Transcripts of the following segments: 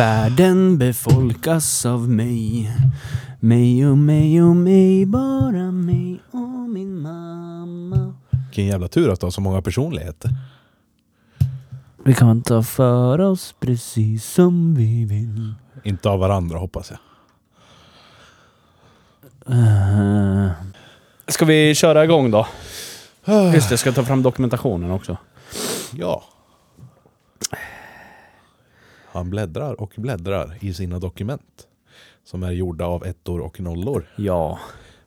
Världen befolkas av mig Mig och mig och mig, bara mig och min mamma Vilken jävla tur att du har så många personligheter. Vi kan ta för oss precis som vi vill Inte av varandra hoppas jag. uh. Ska vi köra igång då? Just det, jag ska ta fram dokumentationen också. Ja. Han bläddrar och bläddrar i sina dokument. Som är gjorda av ettor och nollor. Ja,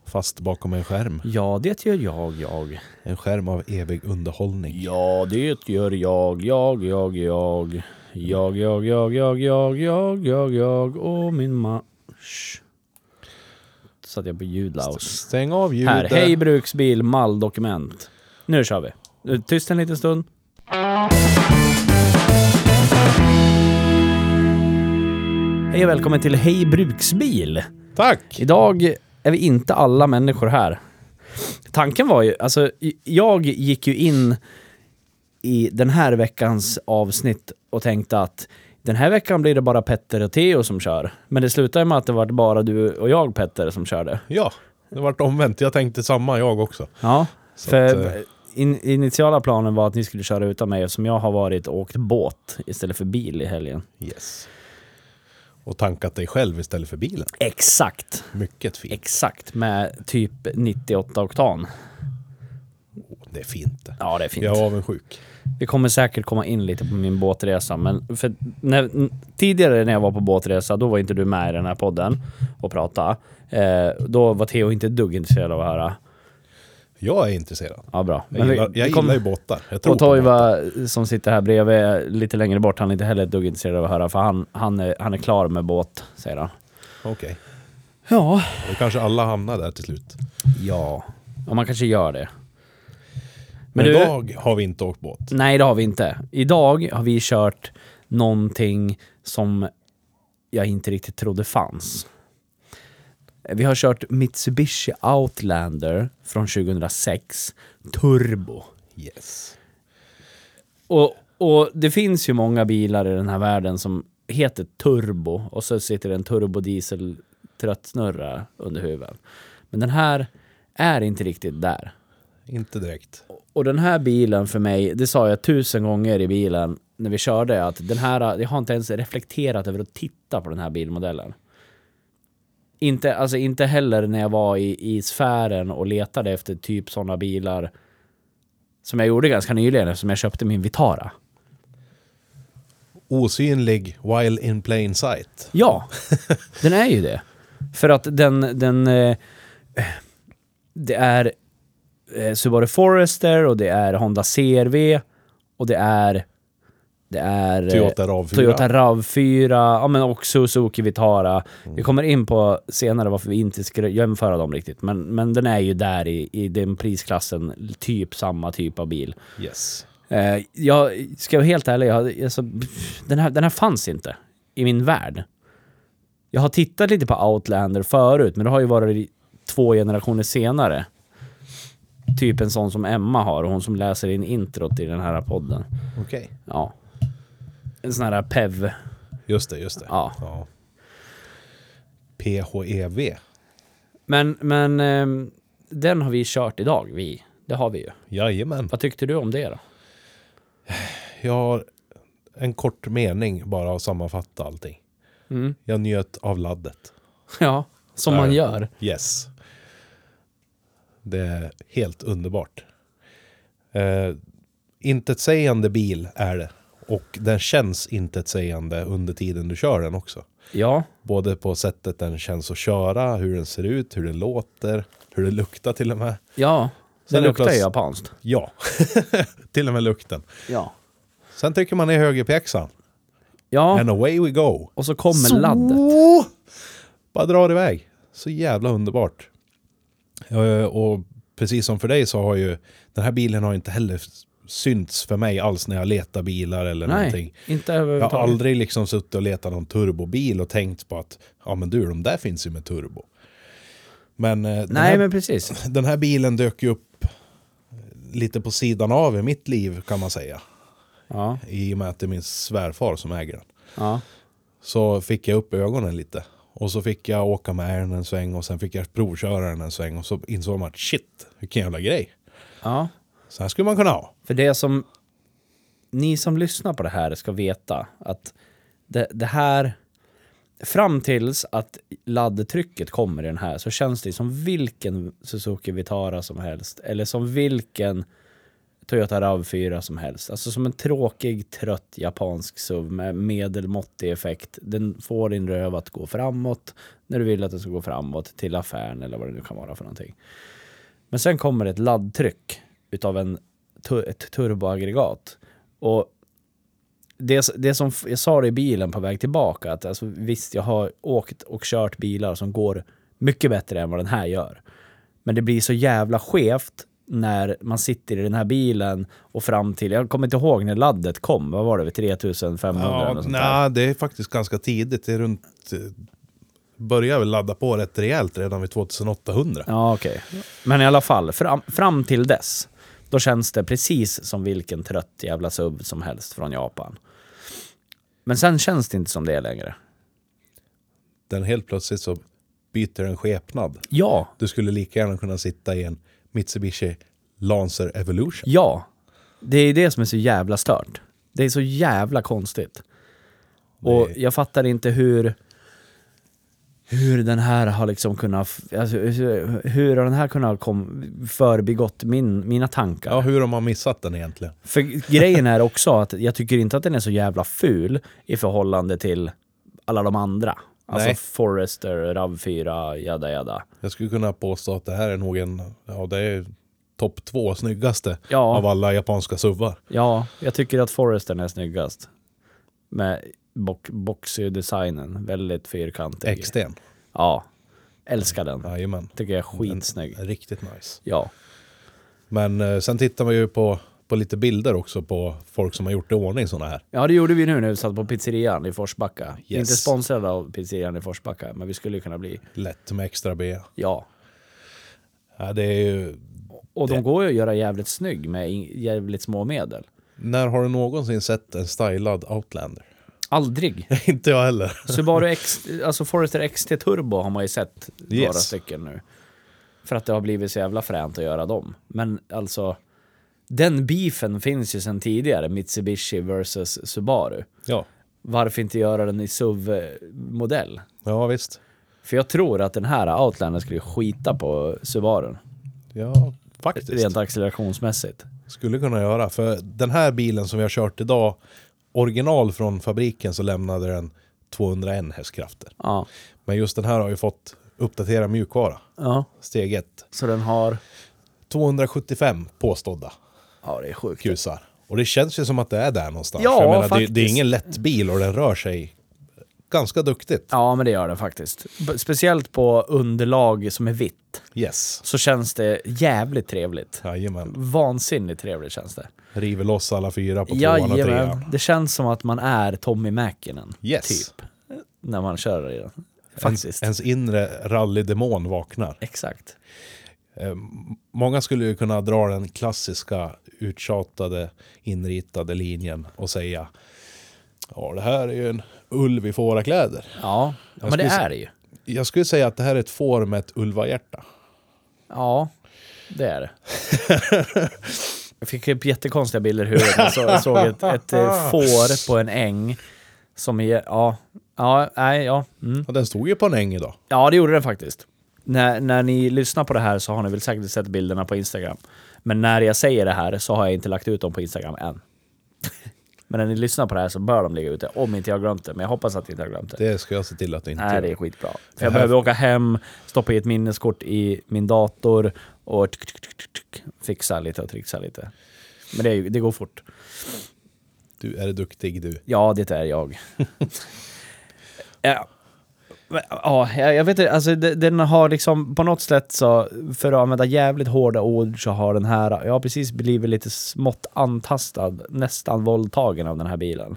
Fast bakom en skärm. ja det gör jag, jag. En skärm av evig underhållning. Ja, det gör jag, jag, jag, jag. Jag, jag, jag, jag, jag, jag, jag, jag och min ma... Shh. Satt jag på ljudlaus. Stäng av ljudet. Här, hej bruksbil, malldokument. Nu kör vi. Tyst en liten stund. Hej och välkommen till Hej bruksbil. Tack! Idag är vi inte alla människor här. Tanken var ju, alltså jag gick ju in i den här veckans avsnitt och tänkte att den här veckan blir det bara Petter och Theo som kör. Men det slutade med att det var bara du och jag Petter som körde. Ja, det vart omvänt. Jag tänkte samma jag också. Ja, Så för att, eh, in, initiala planen var att ni skulle köra utan mig eftersom jag har varit och åkt båt istället för bil i helgen. Yes. Och tankat dig själv istället för bilen. Exakt, Mycket fint. exakt med typ 98 oktan. Det är fint. Ja, det är fint. Jag är avundsjuk. Vi kommer säkert komma in lite på min båtresa, men för när, tidigare när jag var på båtresa, då var inte du med i den här podden och prata. Eh, då var Theo inte ett dugg intresserad av att höra. Jag är intresserad. Ja, bra. Jag gillar, jag kom- gillar ju båtar. Jag tror Och. Toiva som sitter här bredvid, lite längre bort, han är inte heller ett dugg intresserad av att höra, för han, han, är, han är klar med båt, säger han. Okej. Ja. Då kanske alla hamnar där till slut. Ja. Ja, man kanske gör det. Men Men du- idag har vi inte åkt båt. Nej, det har vi inte. Idag har vi kört någonting som jag inte riktigt trodde fanns. Vi har kört Mitsubishi Outlander från 2006, Turbo. Yes. Och, och det finns ju många bilar i den här världen som heter Turbo och så sitter det en turbodiesel tröttsnurra under huven. Men den här är inte riktigt där. Inte direkt. Och den här bilen för mig, det sa jag tusen gånger i bilen när vi körde, att den här, jag har inte ens reflekterat över att titta på den här bilmodellen. Inte, alltså inte heller när jag var i, i sfären och letade efter typ sådana bilar som jag gjorde ganska nyligen eftersom jag köpte min Vitara. Osynlig while in plain sight. Ja, den är ju det. För att den, den eh, det är eh, Subaru Forester och det är Honda CRV och det är det är eh, Toyota RAV4. Toyota RAV4 ja, men och Suzuki Vitara. Vi kommer in på senare varför vi inte ska jämföra dem riktigt. Men, men den är ju där i, i den prisklassen, typ samma typ av bil. Yes. Eh, jag ska vara helt ärlig, jag, alltså, den, här, den här fanns inte i min värld. Jag har tittat lite på Outlander förut, men det har ju varit två generationer senare. Typ en sån som Emma har, och hon som läser in introt i den här podden. Okej. Ja. En sån här PEV. Just det, just det. Ja. PHEV. Men, men ehm, den har vi kört idag, vi. Det har vi ju. Jajamän. Vad tyckte du om det då? Jag har en kort mening bara att sammanfatta allting. Mm. Jag njöt av laddet. Ja, som man gör. Yes. Det är helt underbart. Eh, intetsägande bil är det. Och den känns intetsägande under tiden du kör den också. Ja, Både på sättet den känns att köra, hur den ser ut, hur den låter, hur det luktar till och med. ja. Sen Den luktar plöts- japanskt. Ja, till och med lukten. Ja. Sen trycker man i högerpjäxan. Ja, And away we go. och så kommer laddet. Bara drar iväg. Så jävla underbart. Eh, Och precis som för dig så har ju den här bilen har inte heller synts för mig alls när jag letar bilar eller någonting. Nej, inte Jag har aldrig liksom suttit och letat någon turbobil och tänkt på att ja men du, de där finns ju med turbo. Men, eh, den, Nej, här, men precis. den här bilen dök ju upp lite på sidan av i mitt liv kan man säga. Ja, I och med att det är min svärfar som äger den. ja. Så fick jag upp ögonen lite. Och så fick jag åka med den en sväng och sen fick jag provköra den en sväng. Och så insåg man att shit, vilken jävla grej. ja. Så här skulle man kunna ha. För det som ni som lyssnar på det här ska veta att det, det här fram tills att laddtrycket kommer i den här så känns det som vilken Suzuki Vitara som helst eller som vilken Toyota RAV4 som helst. Alltså som en tråkig, trött japansk SUV med medelmåttig effekt. Den får din röv att gå framåt när du vill att den ska gå framåt till affären eller vad det nu kan vara för någonting. Men sen kommer ett laddtryck utav en, ett turboaggregat. Och det, det som jag sa i bilen på väg tillbaka, att alltså, visst jag har åkt och kört bilar som går mycket bättre än vad den här gör. Men det blir så jävla skevt när man sitter i den här bilen och fram till, jag kommer inte ihåg när laddet kom, vad var det, vid 3500 eller Ja, nej, det är faktiskt ganska tidigt. Det är runt... eh, Börjar väl ladda på rätt rejält redan vid 2800. Ja, okej. Men i alla fall, fram, fram till dess, då känns det precis som vilken trött jävla SUV som helst från Japan. Men sen känns det inte som det längre. Den helt plötsligt så byter den skepnad. Ja, Du skulle lika gärna kunna sitta i en Mitsubishi Lancer Evolution. ja. Det är det som är så jävla stört. Det är så jävla konstigt. Och jag fattar inte hur hur den här har liksom kunnat, alltså, hur har den här kunnat kom, förbigått min, mina tankar? Ja, hur har man missat den egentligen? För grejen är också att jag tycker inte att den är så jävla ful i förhållande till alla de andra. Alltså Nej. Forester, RAV4, jada jada. Jag skulle kunna påstå att det här är nog en, ja det är topp två snyggaste Ja. av alla japanska SUVar. Ja, jag tycker att Forestern är snyggast. Med box, boxy designen, väldigt fyrkantig. XT. Ja, älskar den. Jajamän. Tycker jag är skitsnygg. Riktigt nice. Ja. Men eh, sen tittar man ju på, på lite bilder också på folk som har gjort i ordning sådana här. ja, det gjorde vi nu när vi satt på pizzerian i Forsbacka. Yes. Inte sponsrade av pizzerian i Forsbacka, men vi skulle ju kunna bli. Lätt med extra B. Ja. Ja, det är ju, Och de Det- går ju att göra jävligt snygg med jävligt små medel. när har du någonsin sett en stylad Outlander? Aldrig. Inte jag heller. Subaru X, alltså Forester XT Turbo har man ju sett några Yes. stycken nu. För att det har blivit så jävla fränt att göra dem. Men alltså, den beefen finns ju sedan tidigare, Mitsubishi versus Subaru. Ja, Varför inte göra den i SUV-modell? ja visst. För jag tror att den här Outlander skulle skita på Subaru. Ja, faktiskt. Rent accelerationsmässigt. Skulle kunna göra. För den här bilen som vi har kört idag, original från fabriken så lämnade den 201 hästkrafter. Ja. Men just den här har ju fått uppdatera mjukvara. ja. Steg 1. Så den har... 275 påstådda Ja, det är sjukt. kusar. Och det känns ju som att det är där någonstans. Ja, jag menar, det, faktiskt. det är ingen lätt bil och den rör sig ganska duktigt. Ja, men det gör den faktiskt. Speciellt på underlag som är vitt. Yes. Så känns det jävligt trevligt. Jajamän. Vansinnigt trevligt känns det. River loss alla fyra på tvåan och trean. Det känns som att man är Tommy Mäkinen. Yes. Typ. När man kör i den. Faktiskt. ens inre rallydemon vaknar. Exakt. Eh, många skulle ju kunna dra den klassiska uttjatade inritade linjen och säga Ja, det här är ju en ulv i fårakläder. Ja, Jag men det är det ju. Jag skulle säga att det här är ett får med ett ulvahjärta. Ja, det är det. Jag fick upp jättekonstiga bilder i huvudet. Jag, så, jag såg ett, ett eh, får på en äng. Som är, ja, ja, nej, ja. Mm. Och den stod ju på en äng idag. Ja, det gjorde den faktiskt. När, när ni lyssnar på det här så har ni väl säkert sett bilderna på Instagram. Men när jag säger det här så har jag inte lagt ut dem på Instagram än. Men när ni lyssnar på det här så bör de ligga ute, om inte jag har glömt det. Men jag hoppas att jag inte har glömt det. Det ska jag se till att du inte Nej, gör. det är skitbra. För jag behöver åka hem, stoppa i ett minneskort i min dator och tsk, tsk, tsk, fixa lite och trixa lite. Men det, det går fort. Du är duktig du. Ja, det är jag. ja. Ja, jag vet inte, alltså de- den har liksom på något sätt så, för att använda jävligt hårda ord så har den här, jag har precis blivit lite smått antastad, nästan våldtagen av den här bilen.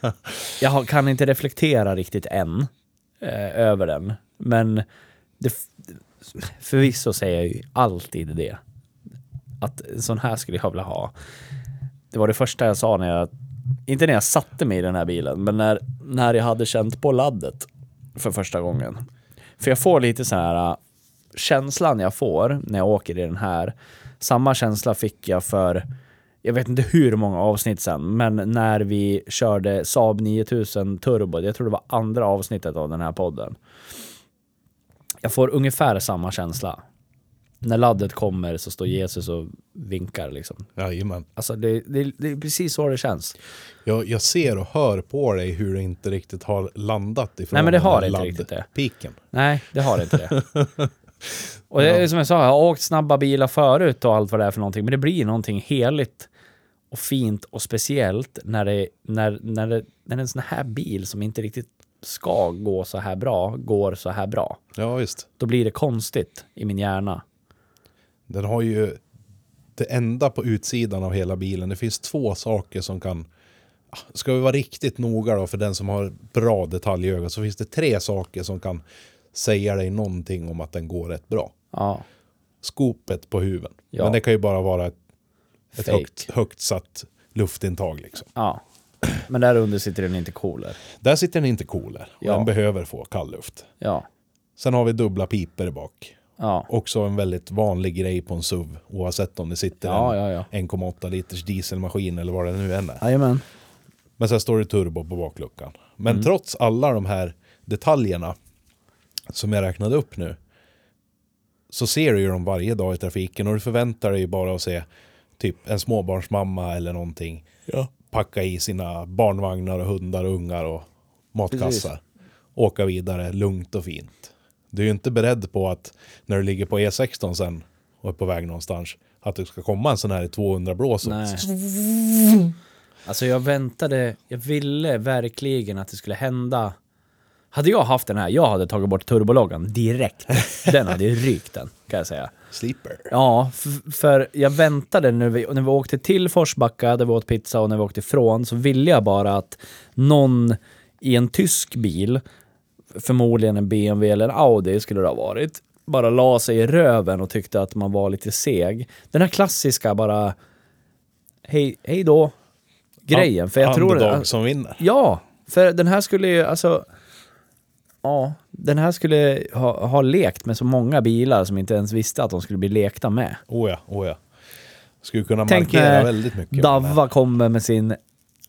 jag kan inte reflektera riktigt än eh, över den, men det, förvisso säger jag ju alltid det. Att en sån här skulle jag vilja ha. Det var det första jag sa när jag, inte när jag satte mig i den här bilen, men när, när jag hade känt på laddet för första gången. För jag får lite så här, äh, känslan jag får när jag åker i den här, samma känsla fick jag för, jag vet inte hur många avsnitt sen, men när vi körde Saab 9000 Turbo, jag tror det var andra avsnittet av den här podden. Jag får ungefär samma känsla. När laddet kommer så står Jesus och vinkar liksom. Jajamän. Alltså det, det, det är precis så det känns. Jag, jag ser och hör på dig hur det inte riktigt har landat ifrån Nej, men det den har där inte riktigt det. laddpiken. Nej, det har inte det. och det är som jag sa, jag har åkt snabba bilar förut och allt vad det är för någonting, men det blir någonting heligt och fint och speciellt när det, när, när det, när en sån här bil som inte riktigt ska gå så här bra, går så här bra. Ja, visst. Då blir det konstigt i min hjärna. Den har ju det enda på utsidan av hela bilen. Det finns två saker som kan... Ah, Ska vi vara riktigt noga då för den som har bra detaljöga så finns det tre saker som kan säga dig någonting om att den går rätt bra. Ja, Skopet på huven. Ja. Men det kan ju bara vara ett, ett högt, högt satt luftintag liksom. ja. Men där under sitter en intercooler. Där sitter den inte cooler. och Ja. Den behöver få kall luft. Ja, Sen har vi dubbla piper bak. ja, Också en väldigt vanlig grej på en SUV. Oavsett om det sitter ja, en ja. ja. 1,8 liters dieselmaskin eller vad det nu än är. Jajamän. Men sen står det turbo på bakluckan. Men Mm. trots alla de här detaljerna som jag räknade upp nu så ser du ju dem varje dag i trafiken och du förväntar dig ju bara att se typ en småbarnsmamma eller någonting Ja. Packa i sina barnvagnar och hundar och ungar och matkassar. Precis. Åka vidare lugnt och fint. Du är ju inte beredd på att när du ligger på E16 sen och är på väg någonstans att det ska komma en sån här i 200 blås. Alltså jag väntade, jag ville verkligen att det skulle hända. Hade jag haft den här, jag hade tagit bort turbologgan direkt. Den hade ju rykt den, kan jag säga. Sleeper. Ja, för jag väntade när vi, när vi åkte till Forsbacka, där vi åt pizza och när vi åkte ifrån, så ville jag bara att någon i en tysk bil, förmodligen en BMW eller en Audi skulle det ha varit, bara la sig i röven och tyckte att man var lite seg. Den här klassiska bara, hej, hej då, grejen. För jag tror... Underdog som vinner. Ja, för den här skulle ju alltså... Ja, den här skulle ha, ha lekt med så många bilar som inte ens visste att de skulle bli lekta med. Oh ja, oh ja. Skulle kunna Tänk markera väldigt mycket. Davva kommer med sin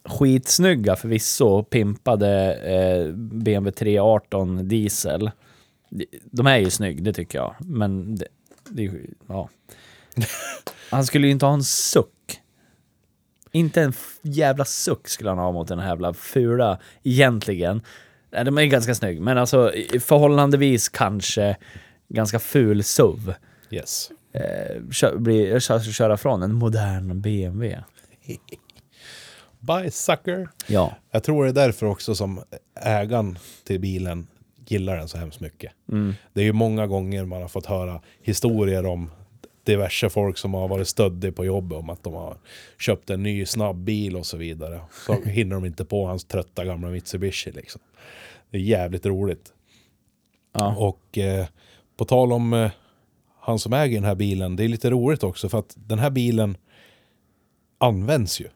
skitsnygga förvisso pimpade eh, BMW 318 diesel. De är ju snygg, det tycker jag. Men det, det ja. Han skulle ju inte ha en suck. Inte en jävla suck skulle han ha mot den här jävla fula, egentligen. Nej, de är ganska snygg, men alltså förhållandevis kanske ganska ful SUV. Yes. Eh, kö, bli, kö, köra från en modern BMW. Bye sucker. Ja. Jag tror det är därför också som ägaren till bilen gillar den så hemskt mycket. Mm. Det är ju många gånger man har fått höra historier om diverse folk som har varit stöddiga på jobbet om att de har köpt en ny snabb bil och så vidare. Så hinner de inte på hans trötta gamla Mitsubishi liksom. Det är jävligt roligt. Ja. Och eh, på tal om eh, han som äger den här bilen, det är lite roligt också för att den här bilen används ju.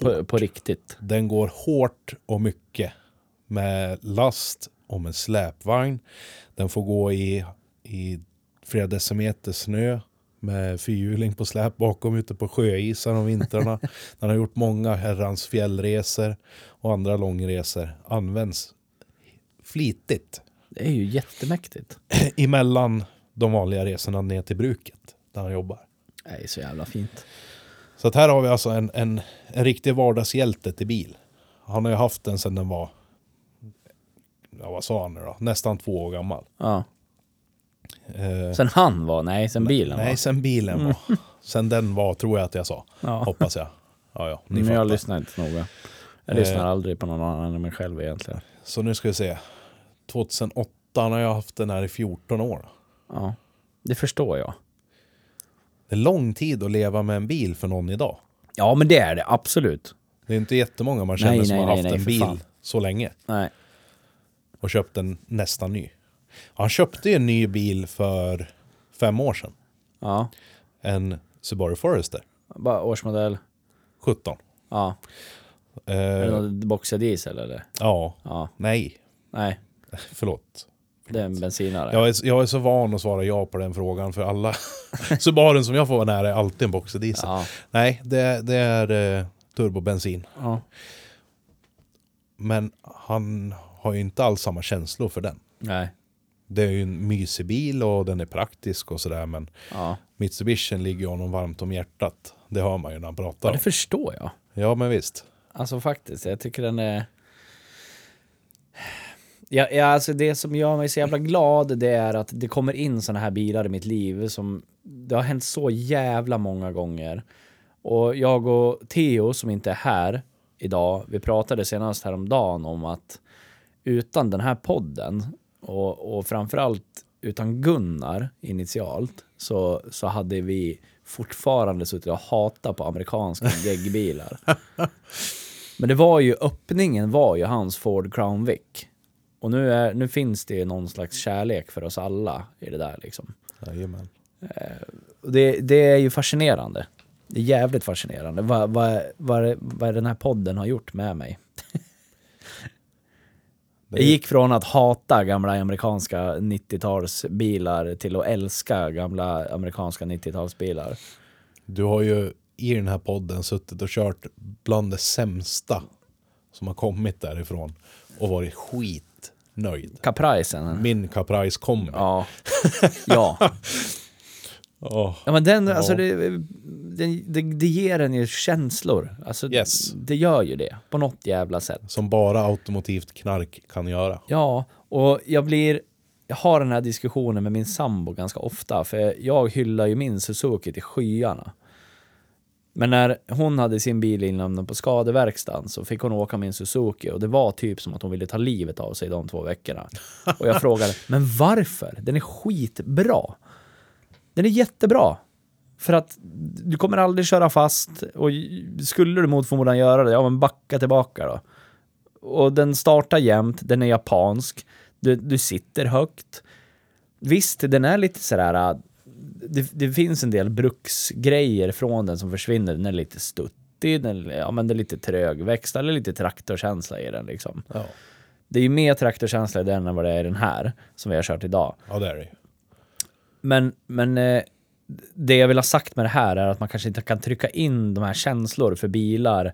På, på riktigt. Den går hårt och mycket med last och med släpvagn. Den får gå i, i flera decimeter snö med fyrhjuling på släp bakom ute på sjöisar om vintrarna. Den har gjort många herrans fjällresor och andra långresor. Används flitigt Det är ju jättemäktigt. emellan de vanliga resorna ner till bruket där han jobbar. Det är så jävla fint. Så att här har vi alltså en, en, en riktig vardagshjälte till bil. Han har ju haft den sedan den var, ja vad sa han nu då, nästan två år gammal. Ja. Eh, Sen han var, nej, sen bilen nej, var. sen bilen var. Sen den var, tror jag att jag sa. Ja. Hoppas jag. Ja, ja, ni Men jag fattar. lyssnar inte så noga. Jag Eh. lyssnar aldrig på någon annan än mig själv egentligen. Så nu ska vi se. 2008 har jag haft den här i 14 år. Ja. Det förstår jag. Det är lång tid att leva med en bil för någon idag. Ja, men det är det. Absolut. Det är inte jättemånga man känner Nej, som nej, har nej, haft nej, en bil fan. så länge. Nej. och köpt en nästan ny. Han köpte ju en ny bil för fem år sedan. Ja. En Subaru Forester. Bara årsmodell. 17. Ja. Är det någon boxiga diesel eller? ja, Ja. nej, Nej, förlåt. det är en bensinare. Jag är, jag är så van att svara ja på den frågan för alla Subarun som jag får vara nära är alltid en boxerdiesel. Ja. Nej, det, det är eh, turbobensin. ja. Men han har ju inte alls samma känslor för den. Nej. Det är ju en mysig bil och den är praktisk och sådär men Ja. Mitsubishi ligger honom varmt om hjärtat. Det hör man ju när han pratar. ja, det förstår jag. Ja men visst. Alltså faktiskt, jag tycker den är... Ja, ja, alltså det som gör mig så jävla glad det är att det kommer in såna här bilar i mitt liv som det har hänt så jävla många gånger. Och jag och Theo som inte är här idag, vi pratade senast häromdagen om att utan den här podden och, och framförallt utan Gunnar initialt så, så hade vi fortfarande suttit och hatat på amerikanska geggbilar. Men det var ju, öppningen var ju hans Ford Crown Vic. Och nu, är, nu finns det ju någon slags kärlek för oss alla i det där liksom. Jajamän. Och det, det är ju fascinerande. Det är jävligt fascinerande vad, vad, vad, vad den här podden har gjort med mig. Det gick från att hata gamla amerikanska 90-talsbilar till att älska gamla amerikanska 90-talsbilar. Du har ju i den här podden suttit och kört bland det sämsta som har kommit därifrån och varit skitnöjd. Capricen. Min Caprice kommer. Ja. ja. Åh, Ja men den, Ja. alltså det, det, det, det ger en ju känslor. Alltså Yes. det gör ju det på något jävla sätt. som bara automotivt knark kan göra. Ja, och jag blir, jag har den här diskussionen med min sambo ganska ofta, för jag hyllar ju min Suzuki till skyarna. Men när hon hade sin bil inlämnad på skadeverkstan så fick hon åka min Suzuki och det var typ som att hon ville ta livet av sig de två veckorna. Och jag frågade, men varför? Den är skitbra. Den är jättebra. För att du kommer aldrig köra fast och skulle du mot förmodan göra det, ja men backa tillbaka då. Och den startar jämt, den är japansk, du, du sitter högt. Visst, den är lite sådär, äh, det, det finns en del bruksgrejer från den som försvinner, den är lite stuttig, den, ja men det är lite trögväxt, eller lite traktorkänsla i den liksom. Ja, Det är ju mer traktorkänsla i den än vad det är i den här, som vi har kört idag. ja det är det. Men, men eh, det jag vill ha sagt med det här är att man kanske inte kan trycka in de här känslor för bilar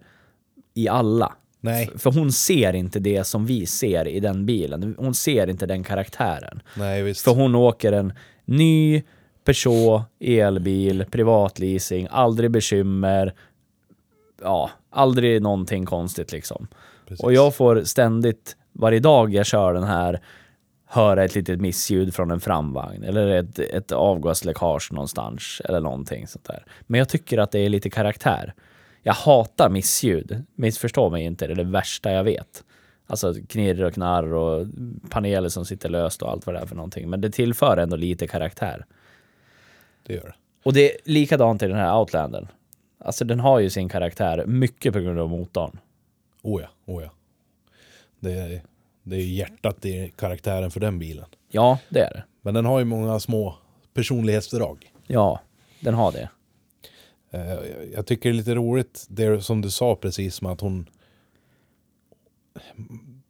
i alla. Nej, För hon ser inte det som vi ser i den bilen. Hon ser inte den karaktären. nej visst. För hon åker en ny Peugeot elbil, privatleasing, aldrig bekymmer. Ja, aldrig någonting konstigt liksom. Precis. Och jag får ständigt, varje dag jag kör den här, höra ett litet missljud från en framvagn eller ett, ett avgasläckage någonstans eller någonting sånt där. Men jag tycker att det är lite karaktär. Jag hatar missljud. Missförstå mig inte, det är det värsta jag vet. Alltså knirr och knarr och paneler som sitter löst och allt vad det är för någonting. Men det tillför ändå lite karaktär. Det gör det. Och det är likadant i den här Outlandern. Alltså den har ju sin karaktär, mycket på grund av motorn. Oh ja, oh ja. Det är, det är hjärtat i karaktären för den bilen. Ja, det är det. Men den har ju många små personlighetsdrag. Ja, den har det. Eh, jag- tycker det är lite roligt det som du sa precis med att hon...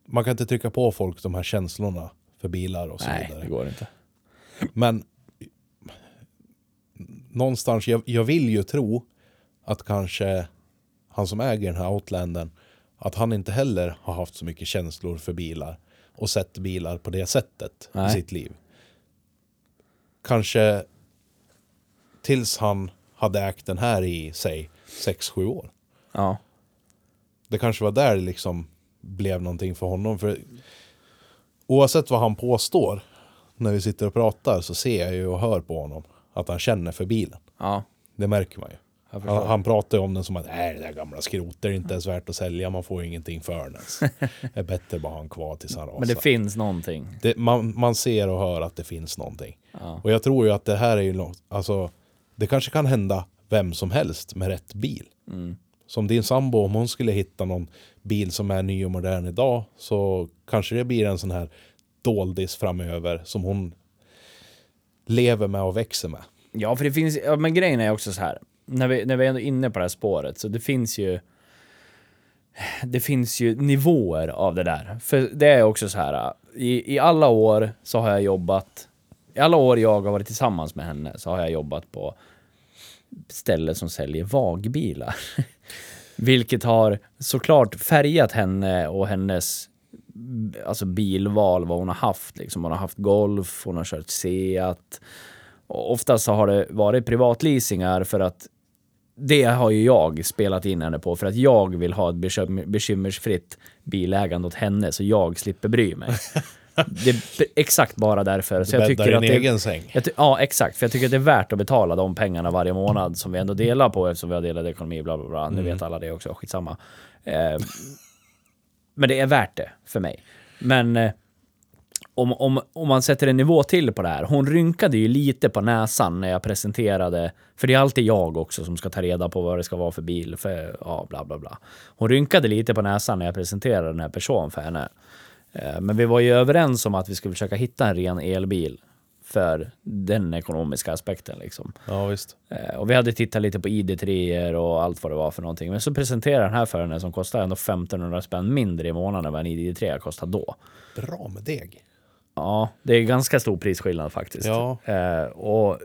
Man kan inte trycka på folk de här känslorna för bilar och så Nej, vidare. det går inte. Men någonstans, jag, jag vill ju tro att kanske han som äger den här Outlandern, att han inte heller har haft så mycket känslor för bilar och sett bilar på det sättet i Nej. sitt liv. Kanske tills han hade ägt den här i, säg, 6-7 år. Ja. Det kanske var där det liksom blev någonting för honom. För oavsett vad han påstår när vi sitter och pratar så ser jag ju och hör på honom att han känner för bilen. Ja. Det märker man ju. Han, han pratar ju om den som att nej, det där gamla skrotet är inte ens värt att sälja, man får ju ingenting för den ens. Det är bättre bara ha han kvar tills han rasar. Men det finns någonting. det, man, man ser och hör att det finns någonting. Ja. Och jag tror ju att det här är ju något, alltså det kanske kan hända vem som helst med rätt bil. Mm. Som din sambo, om hon skulle hitta någon bil som är ny och modern idag så kanske det blir en sån här doldis framöver som hon lever med och växer med. Ja, för det finns, ja, men grejen är också så här. När vi, när vi är ändå inne på det här spåret, så det finns ju det finns ju nivåer av det där. För det är också så här, i, i alla år så har jag jobbat, i alla år jag har varit tillsammans med henne så har jag jobbat på ställen som säljer vagbilar. Vilket har såklart färgat henne och hennes alltså bilval, vad hon har haft. Liksom. Hon har haft Golf, hon har kört Seat. Och oftast så har det varit privatleasingar för att det har ju jag spelat in henne på för att jag vill ha ett bekym- bekymmersfritt bilägande åt henne så jag slipper bry mig. Det är exakt bara därför. Så jag tycker i att det, egen säng. jag ja, exakt. För jag tycker att det är värt att betala de pengarna varje månad som vi ändå delar på eftersom vi har delad ekonomi, bla bla bla. Nu vet alla det också, skitsamma. Eh, men det är värt det för mig. Men eh, om, om, om man sätter en nivå till på det här. Hon rynkade ju lite på näsan när jag presenterade, för det är alltid jag också som ska ta reda på vad det ska vara för bil, för ja, bla bla bla. Hon rynkade lite på näsan när jag presenterade den här personen för henne. Eh, Men vi var ju överens om att vi skulle försöka hitta en ren elbil för den ekonomiska aspekten liksom. Ja visst. Eh, Och vi hade tittat lite på ID3 och allt vad det var för någonting. Men så presenterade den här för henne som kostar ändå 1500 spänn mindre i månaden än vad en ID3 kostade då. Bra med deg. Ja, det är ganska stor prisskillnad faktiskt. Ja. Eh, och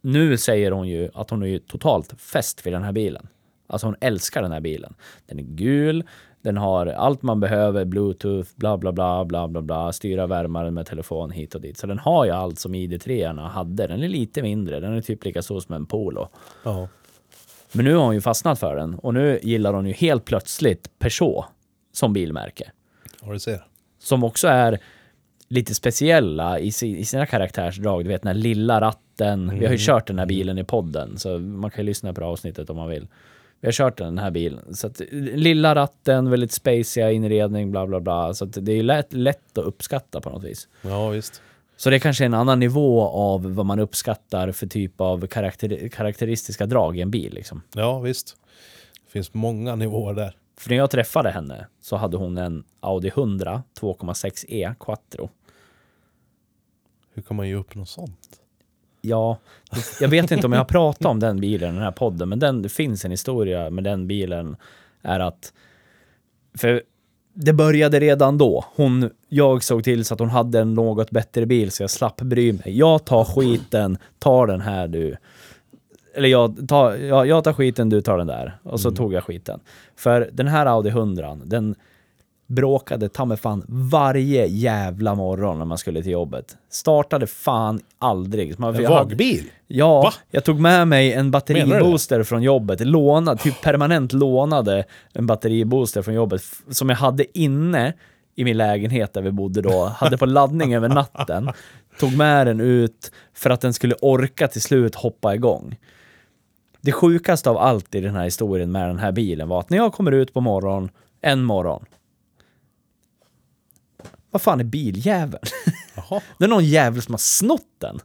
nu säger hon ju att hon är ju totalt fäst vid den här bilen. Alltså hon älskar den här bilen. Den är gul, den har allt man behöver, bluetooth, bla bla bla, bla bla bla, styra värmaren med telefon hit och dit. Så den har ju allt som ID3 hade. Den är lite mindre, den är typ lika stor som en Polo. Ja. Men nu har hon ju fastnat för den och nu gillar hon ju helt plötsligt Peugeot som bilmärke. Ja, du ser. Som också är lite speciella i, si, i sina karaktärsdrag. Du vet den här lilla ratten. Vi har ju kört den här bilen i podden så man kan ju lyssna på det avsnittet om man vill. Vi har kört den här bilen. Så att, lilla ratten, väldigt spaciga inredning, bla bla bla. Så att det är lätt, lätt att uppskatta på något vis. Ja visst. Så det är kanske en annan nivå av vad man uppskattar för typ av karaktär, karaktäristiska drag i en bil. Liksom. Ja visst. Det finns många nivåer där. För när jag träffade henne så hade hon en Audi 100 2,6e Quattro. Hur kan man ge upp något sånt? Ja, jag vet inte om jag har pratat om den bilen i den här podden, men den, det finns en historia med den bilen. Är att, för det började redan då. Hon, jag såg till så att hon hade en något bättre bil så jag slapp bry mig. Jag tar skiten, tar den här du. Eller jag tar, jag, jag tar skiten, du tar den där. Och så tog jag skiten. För den här Audi 100, den bråkade ta fan varje jävla morgon när man skulle till jobbet. Startade fan aldrig. Man- En vagbil? Ja, Va? jag tog med mig en batteribooster från jobbet. Lånade, typ permanent lånade en batteribooster från jobbet som jag hade inne i min lägenhet där vi bodde då. Hade på laddning över natten. Tog med den ut för att den skulle orka till slut hoppa igång. Det sjukaste av allt i den här historien med den här bilen var att när jag kommer ut på morgon, en morgon. Vad fan är biljäveln? Jaha. Det är någon jävel som har snott den.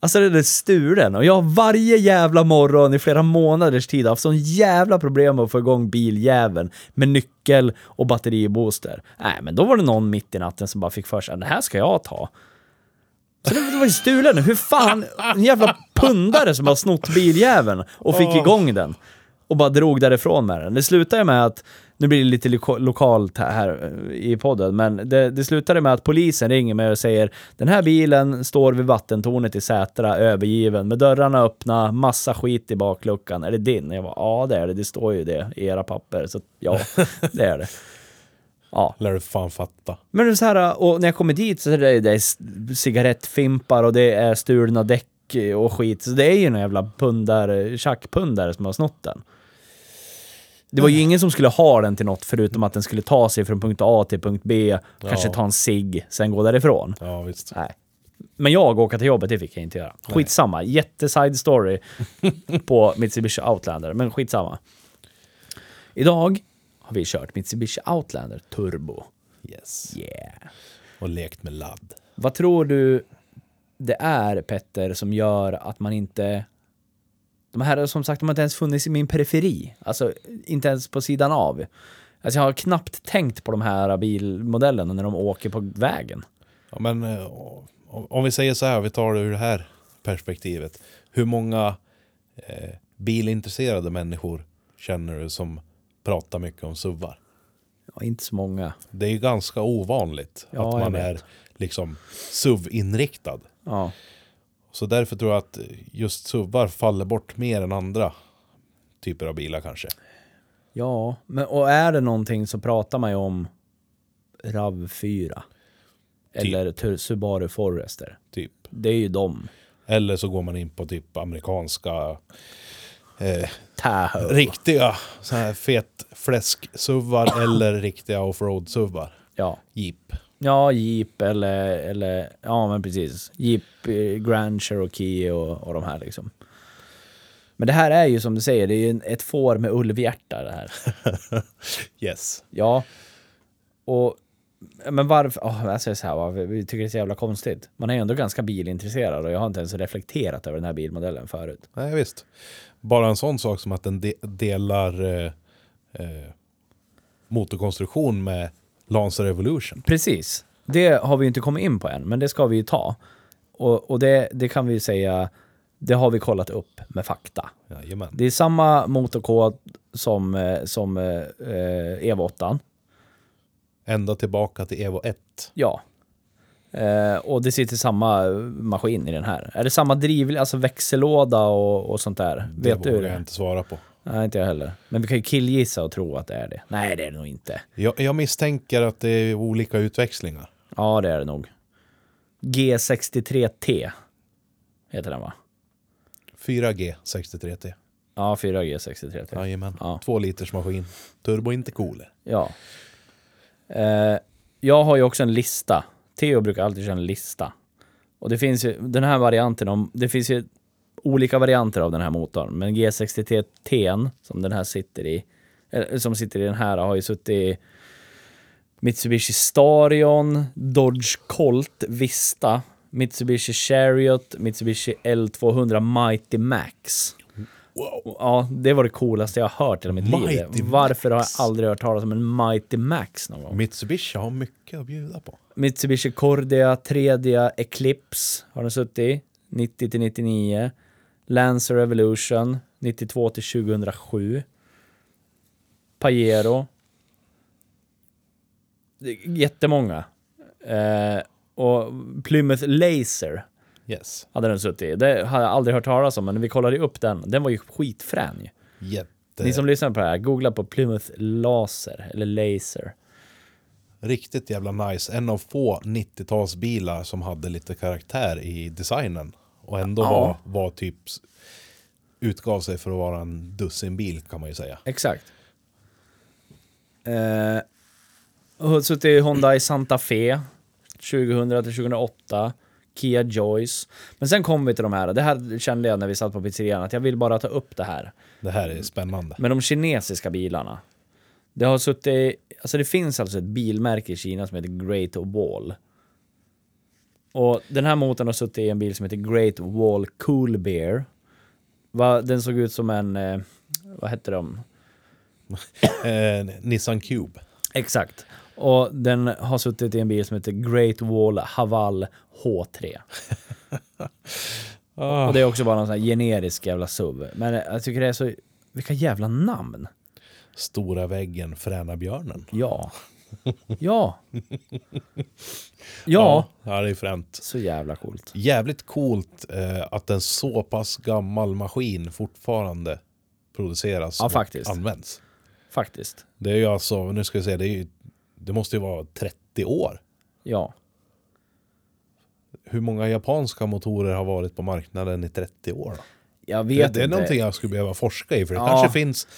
Alltså den är stulen och jag har varje jävla morgon i flera månaders tid haft sån jävla problem med att få igång biljäveln med nyckel och batteribooster. Nej, men då var det någon mitt i natten som bara fick för sig att det här ska jag ta. Så det det var ju stulen. Hur fan, en jävla pundare som har snott biljäveln och fick igång den. Och bara drog därifrån med den. Det slutade med att, nu blir det lite lo- lokalt här eh, i podden, men det, det slutade med att polisen ringer mig och säger den här bilen står vid vattentornet i Sätra, övergiven, med dörrarna öppna, massa skit i bakluckan. Är det din? Jag bara, ja det är det, det står ju det i era papper. Så ja, det är det. Ja, Lär du fan fatta. men det är så här, och när jag kommer dit så är det, det är cigarettfimpar och det är stulna däck och, skit. Så det är ju någon jävla pundare, tjackpundare som har snott den. Det var ju ingen som skulle ha den till något förutom att den skulle ta sig från punkt A till punkt B, kanske ta en cigg, sen gå därifrån. Ja, visst. Nej. Men jag åka till jobbet, det fick jag inte göra. Skitsamma. Jätteside story på Mitsubishi Outlander, men skitsamma. Idag har vi kört Mitsubishi Outlander Turbo. Yes. Yeah. Och lekt med ladd. Vad tror du det är, Petter, som gör att man inte... De här som sagt, de har inte ens funnits i min periferi. Alltså, inte ens på sidan av. Alltså, jag har knappt tänkt på de här bilmodellerna när de åker på vägen. Ja, men eh, om- vi säger så här, vi tar det ur det här perspektivet. Hur många eh, bilintresserade människor känner du som pratar mycket om SUVar? Ja, inte så många. Det är ju ganska ovanligt Ja, att man är liksom SUV-inriktad. Ja. Så därför tror jag att just SUVar faller bort mer än andra typer av bilar kanske. Ja, men och är det någonting så pratar man ju om RAV4. Eller tur- Subaru Forester. Typ. Det är ju de. Eller så går man in på typ amerikanska eh, Tahoe. riktiga så här fet fläsk-SUVar eller riktiga offroad-SUVar. Ja. Jeep. Ja, Jeep eller, eller ja men precis. Jeep, eh, Grand Cherokee och, och de här liksom. Men det här är ju som du säger, det är ju ett får med ulvhjärta det här. Yes. Ja. Och, men varför, oh, jag säger så här, vi tycker det är så jävla konstigt. Man är ju ändå ganska bilintresserad och jag har inte ens reflekterat över den här bilmodellen förut. Nej, visst. Bara en sån sak som att den de delar eh, eh, motorkonstruktion med Lancer Evolution. Precis. Det har vi inte kommit in på än, men det ska vi ju ta. Och, och det, det kan vi ju säga, det har vi kollat upp med fakta. Jajamän. Det är samma motorkod som, eh, som eh, Evo 8. Ända tillbaka till Evo 1. Ja. Eh, och det sitter samma maskin i den här. Är det samma driv, alltså växellåda och, och sånt där? Det Vet du vågar jag inte svara på. Nej, inte jag heller. Men vi kan ju killgissa och tro att det är det. Nej, det är det nog inte. Jag, jag misstänker att det är olika utväxlingar. Ja, det är det nog. G63T heter den va? 4G 63T. Ja, 4G63T. Jajamän. Ja. Två liters maskin. Turbo inte cooler. Ja. Eh, jag har ju också en lista. Theo brukar alltid köra en lista. Och det finns ju den här varianten om, det finns ju olika varianter av den här motorn. Men G63T som den här sitter i, eller, som sitter i den här har ju suttit i Mitsubishi Starion, Dodge Colt Vista, Mitsubishi Chariot, Mitsubishi L200 Mighty Max. Wow. Ja, det var det coolaste jag har hört i mitt liv. Mighty Varför Max. har jag aldrig hört talas om en Mighty Max någon gång? Mitsubishi har mycket att bjuda på. Mitsubishi Cordia 3D Eclipse har den suttit i, 90 till 99. Lancer Evolution 92 till 2007. Pajero. Jättemånga. Eh, och Plymouth Laser Yes. hade den suttit i. Det har jag aldrig hört talas om, men vi kollade upp den. Den var ju skitfrän. Jätte... Ni som lyssnar på det här, googla på Plymouth Laser, eller Laser. Riktigt jävla nice. En av få 90-talsbilar som hade lite karaktär i designen. Och ändå Ja. var, var typ... Utgav sig för att vara en dussinbil kan man ju säga. Exakt. Eh, och har suttit i Hyundai Santa Fe 2000 till 2008. Kia Joyce. Men sen kom vi till de här. Det här kände jag när vi satt på pizzerian att jag vill bara ta upp det här. Det här är spännande. Men de kinesiska bilarna. Det har suttit, alltså det finns alltså ett bilmärke i Kina som heter Great Wall. Och den här motorn har suttit i en bil som heter Great Wall Cool Bear. Va, den såg ut som en, eh, vad hette de? Eh, Nissan Cube. Exakt. Och den har suttit i en bil som heter Great Wall Haval H3. Ah, Och det är också bara någon sån här generisk jävla SUV. Men jag tycker det är så, vilka jävla namn. Stora väggen, Fräna björnen. Ja. Ja. Ja. Ja, det är fränt. Så jävla coolt. Jävligt coolt eh, att en så pass gammal maskin fortfarande produceras Ja, och faktiskt. används. Faktiskt. Det är ju alltså, nu ska vi se, det, är ju, det måste ju vara 30 år. Ja. hur många japanska motorer har varit på marknaden i 30 år? Då? Jag Det, vet det är inte. någonting jag skulle behöva forska i, för det Ja. kanske finns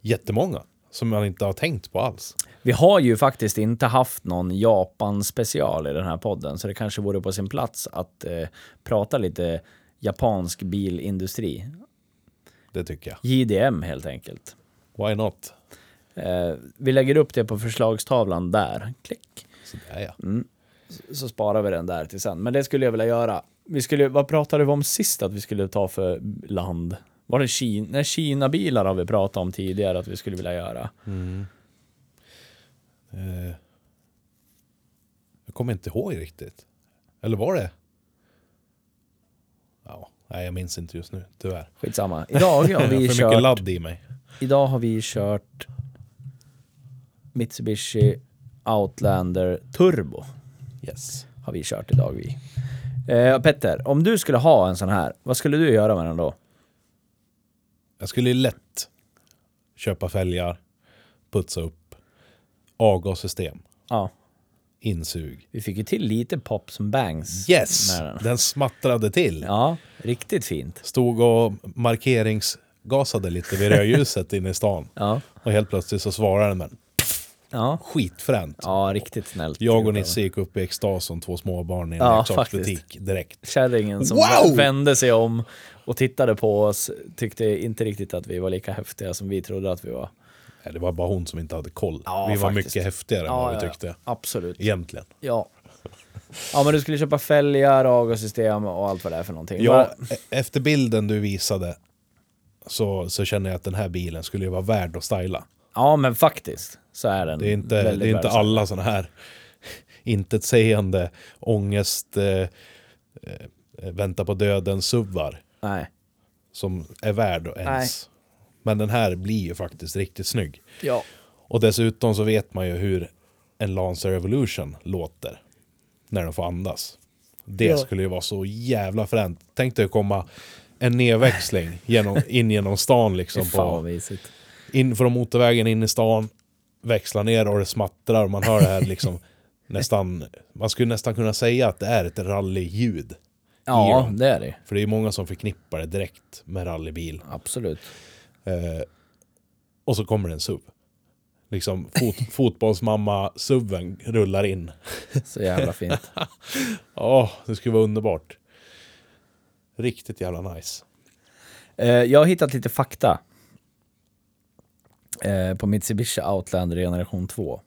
jättemånga som man inte har tänkt på alls. Vi har ju faktiskt inte haft någon Japan-special i den här podden, så det kanske vore på sin plats att eh, prata lite japansk bilindustri. Det tycker jag. JDM helt enkelt. Why not? Eh, vi lägger upp det på förslagstavlan där. Klick. Så där ja. Så sparar vi den där till sen. Men det skulle jag vilja göra. Vi skulle, vad pratade vi om sist att vi skulle ta för land? Var det Kina? Nej, Kina-bilar har vi pratat om tidigare att vi skulle vilja göra. Eh, jag kommer inte ihåg riktigt. Eller var det? Ja, nej jag minns inte just nu, tyvärr. Skitsamma. Idag har vi för mycket kört... ladd i mig. Idag har vi kört Mitsubishi Outlander Turbo. Yes. Har vi kört idag vi. Eh, Petter, om du skulle ha en sån här, vad skulle du göra med den då? Jag skulle lätt köpa fälgar, putsa upp, avgassystem, Ja, insug. vi fick ju till lite pops and bangs Yes! med den. Den smattrade till. Ja, riktigt fint. Stod och markeringsgasade lite vid rödljuset inne i stan. Ja, Och helt plötsligt så svarade den ja, skitfränt. ja riktigt snällt. Jag och Nisse gick upp i extas som två småbarn i en Ja, leksaksbutik direkt. Kärringen som Wow! vände sig om och tittade på oss tyckte inte riktigt att vi var lika häftiga som vi trodde att vi var. Nej, Det var bara hon som inte hade koll. Ja, vi var faktiskt. mycket häftigare än Ja, vad vi tyckte. Absolut. Egentligen. Ja. Ja men du skulle köpa fälgar, avgassystem och allt vad det är för någonting. Ja, Va- e- efter bilden du visade så, så känner jag att den här bilen skulle ju vara värd att styla. Ja men faktiskt så är den Det är inte, det är inte alla sådana här intetsägande ångest, eh, eh, vänta på döden suvar Nej. som är värd ens. Men den här blir ju faktiskt riktigt snygg. Ja. Och dessutom så vet man ju hur en Lancer Evolution låter när den får andas. Det Ja. skulle ju vara så jävla fränt. Tänk dig att komma en nedväxling genom, in genom stan liksom. På. In från motorvägen in i stan, växla ner och det smattrar man hör det här liksom nästan, man skulle nästan kunna säga att det är ett rallyljud. Ja, det är det. För det är många som förknippar det direkt med rallybil. Absolut. Eh, och så kommer det en SUV. Liksom fot, fotbollsmamma-SUVen rullar in. Så jävla fint. Ja, det skulle vara underbart. Riktigt jävla nice. Eh, jag har hittat lite fakta. Eh, på Mitsubishi Outlander generation 2.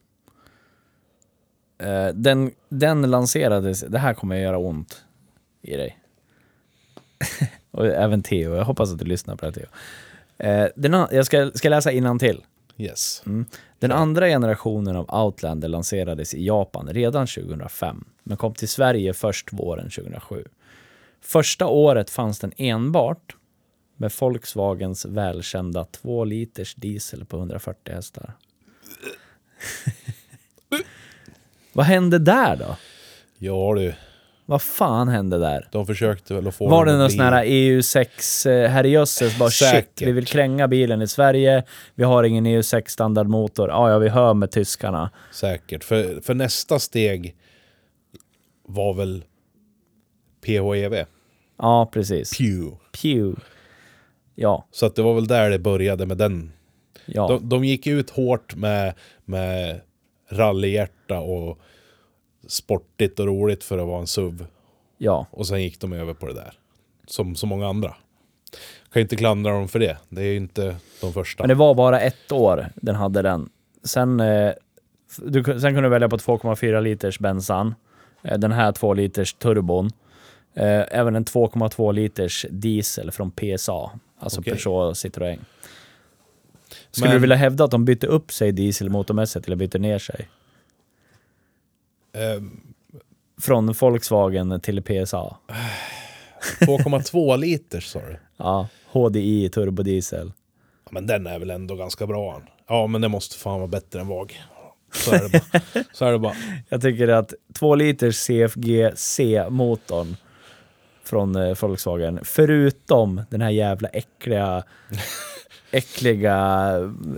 Eh, den, den lanserades, det här kommer att göra ont i dig. Och även Theo, jag hoppas att du lyssnar på det Theo. Eh, den, jag ska, ska läsa till. Yes. Mm. Den andra generationen av Outlander lanserades i Japan redan 2005, men kom till Sverige först våren 2007. Första året fanns den enbart med Volkswagens välkända 2 liters diesel på 140 hästar. Vad hände där då? Ja du, Vad fan hände där? de försökte väl att få Var det någon sån här EU6 eh, herrejösses, bara shit, Säkert. vi vill kränga bilen i Sverige, vi har ingen EU6 standardmotor, ja ja vi hör med tyskarna. Säkert. För, för nästa steg var väl PHEV. Ja, precis. Pew. Pew. Ja, Så att det var väl där det började med den. ja. De, de gick ut hårt med, med rallyhjärta och sportigt och roligt för att vara en SUV. ja. Och sen gick de över på det där. Som så många andra. Kan inte klandra dem för det. Det är ju inte de första. Men det var bara ett år den hade den. Sen, eh, du, sen kunde du välja på 2,4 liters bensan. Eh, den här 2 liters turbon. Eh, även en 2,2 liters diesel från PSA. Alltså Okej. Peugeot Citroën. Skulle Men- du vilja hävda att de bytte upp sig dieselmotormässigt eller bytte ner sig? Eh, Från Volkswagen till PSA. 2,2 liters sa du. Ja, HDI turbodiesel. Ja, men den är väl ändå ganska bra. Ja, men det måste fan vara bättre än VAG. Så är det bara. Så är det bara. Jag tycker att 2 liters CFG C-motorn från eh, Volkswagen, förutom den här jävla äckliga äckliga,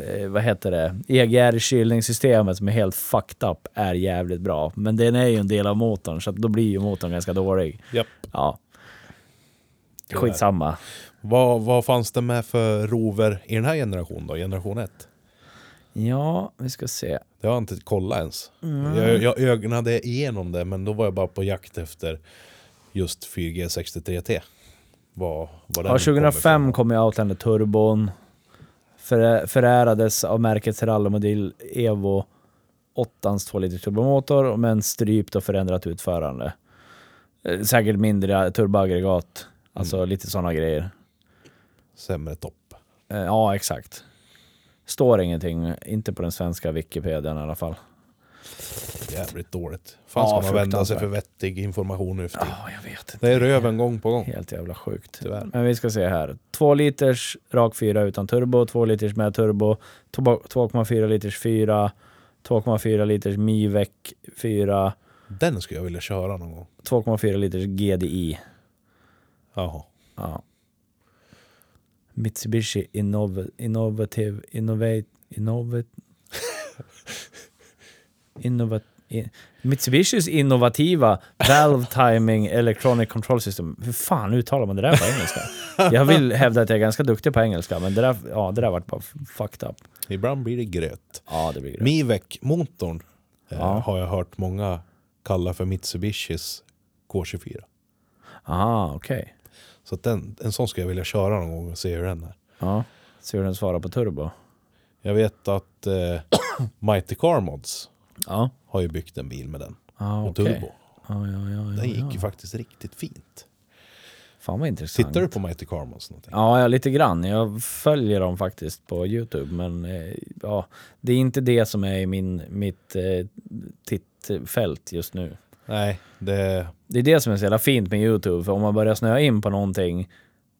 eh, vad heter det, EGR-kylningssystemet som är helt fucked up är jävligt bra. Men den är ju en del av motorn, så då blir ju motorn ganska dålig. Japp. Ja. Skitsamma. Vad, vad fanns det med för rover i den här generationen då? Generation 1? Ja, vi ska se. Det har jag inte kollat ens. Jag, jag ögnade igenom det, men då var jag bara på jakt efter just 4G63T. Vad, vad den Ja, kommer 2005 ifrån. kom ju Outlander Turbon. Förä- Förärades av märkets rallymodell Evo 8 2 liters turbomotor med en strypt och förändrat utförande. Eh, Säkert mindre turboaggregat. Alltså lite sådana grejer. Sämre topp. Eh, Ja, exakt. Står ingenting, inte på den svenska Wikipedian i alla fall. Jävligt dåligt. Fan ska man vända sig för vettig information nu för tiden. Ja, jag vet inte. Det är röven gång på gång. Helt jävla sjukt. Tyvärr. Men vi ska se här. 2 liters rak 4 utan turbo, 2 liters med turbo, 2,4 liters 4, 2,4 liters Mivec 4, Den skulle jag vilja köra någon gång. 2,4 liters GDI. Jaha. Ja. Mitsubishi Innov Innovative Innovate Innovat Innovat in, Mitsubishis innovativa Valve Timing Electronic Control System. Hur fan uttalar man det där på engelska? Jag vill hävda att jag är ganska duktig på engelska, men det där, ja, det där vart bara fucked up. Ibland blir det gröt. Ja, det blir det. Mivec-motorn eh, Ja. har jag hört många kalla för Mitsubishis K24. Aha, okej. Så att den, en sån ska jag vilja köra någon gång och se hur den är. Ja. Se hur den svarar på turbo. Jag vet att eh, Mighty Car Mods Ja. har ju byggt en bil med den. Ja, Och okej. turbo. Ja, ja, ja, Den gick ju faktiskt riktigt fint. Fan vad intressant. Tittar du på Mighty Car Mods någonting? Ja, ja, lite grann. Jag följer dem faktiskt på Youtube, men eh, ja, det är inte det som är i min, mitt eh, tittfält just nu. Nej, det... Det är det som är så jävla fint med Youtube, för om man börjar snöa in på någonting,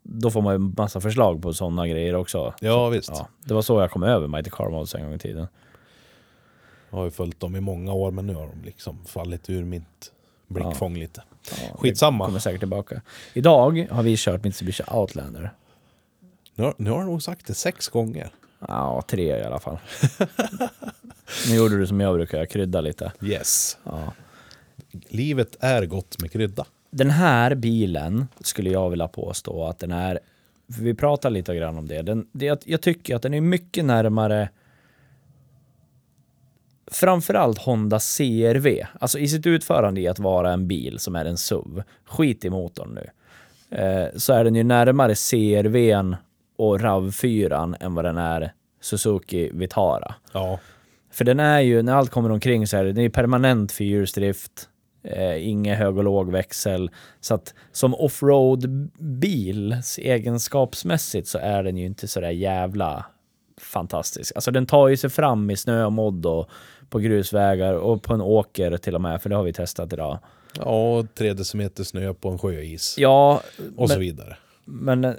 då får man ju massa förslag på sådana grejer också. Ja visst. Ja, det var så jag kom över Mighty Car Mods en gång i tiden. Jag har ju följt dem i många år men nu har de liksom fallit ur mitt blickfång lite. Ja, Skitsamma. Kommer säkert tillbaka. Idag har vi kört Mitsubishi Outlander. Nu har, nu har jag nog sagt det sex gånger. Ja, tre i alla fall. nu gjorde du som jag brukar, krydda lite. Yes. Ja. Livet är gott med krydda. Den här bilen skulle jag vilja påstå att den är, vi pratar lite grann om det, den, det jag, jag tycker att den är mycket närmare framförallt Honda CRV, alltså i sitt utförande i att vara en bil som är en SUV, skit i motorn nu, eh, så är den ju närmare CRVn och RAV4 än vad den är Suzuki Vitara. Ja, För den är ju, när allt kommer omkring så är det, den är permanent fyrhjulsdrift, eh, ingen hög och låg växel. Så att som offroad-bil egenskapsmässigt så är den ju inte så där jävla fantastisk. Alltså den tar ju sig fram i snö och modd och på grusvägar och på en åker till och med, för det har vi testat idag. ja tre decimeter snö på en sjöis. Ja, och så men- vidare. Men eh,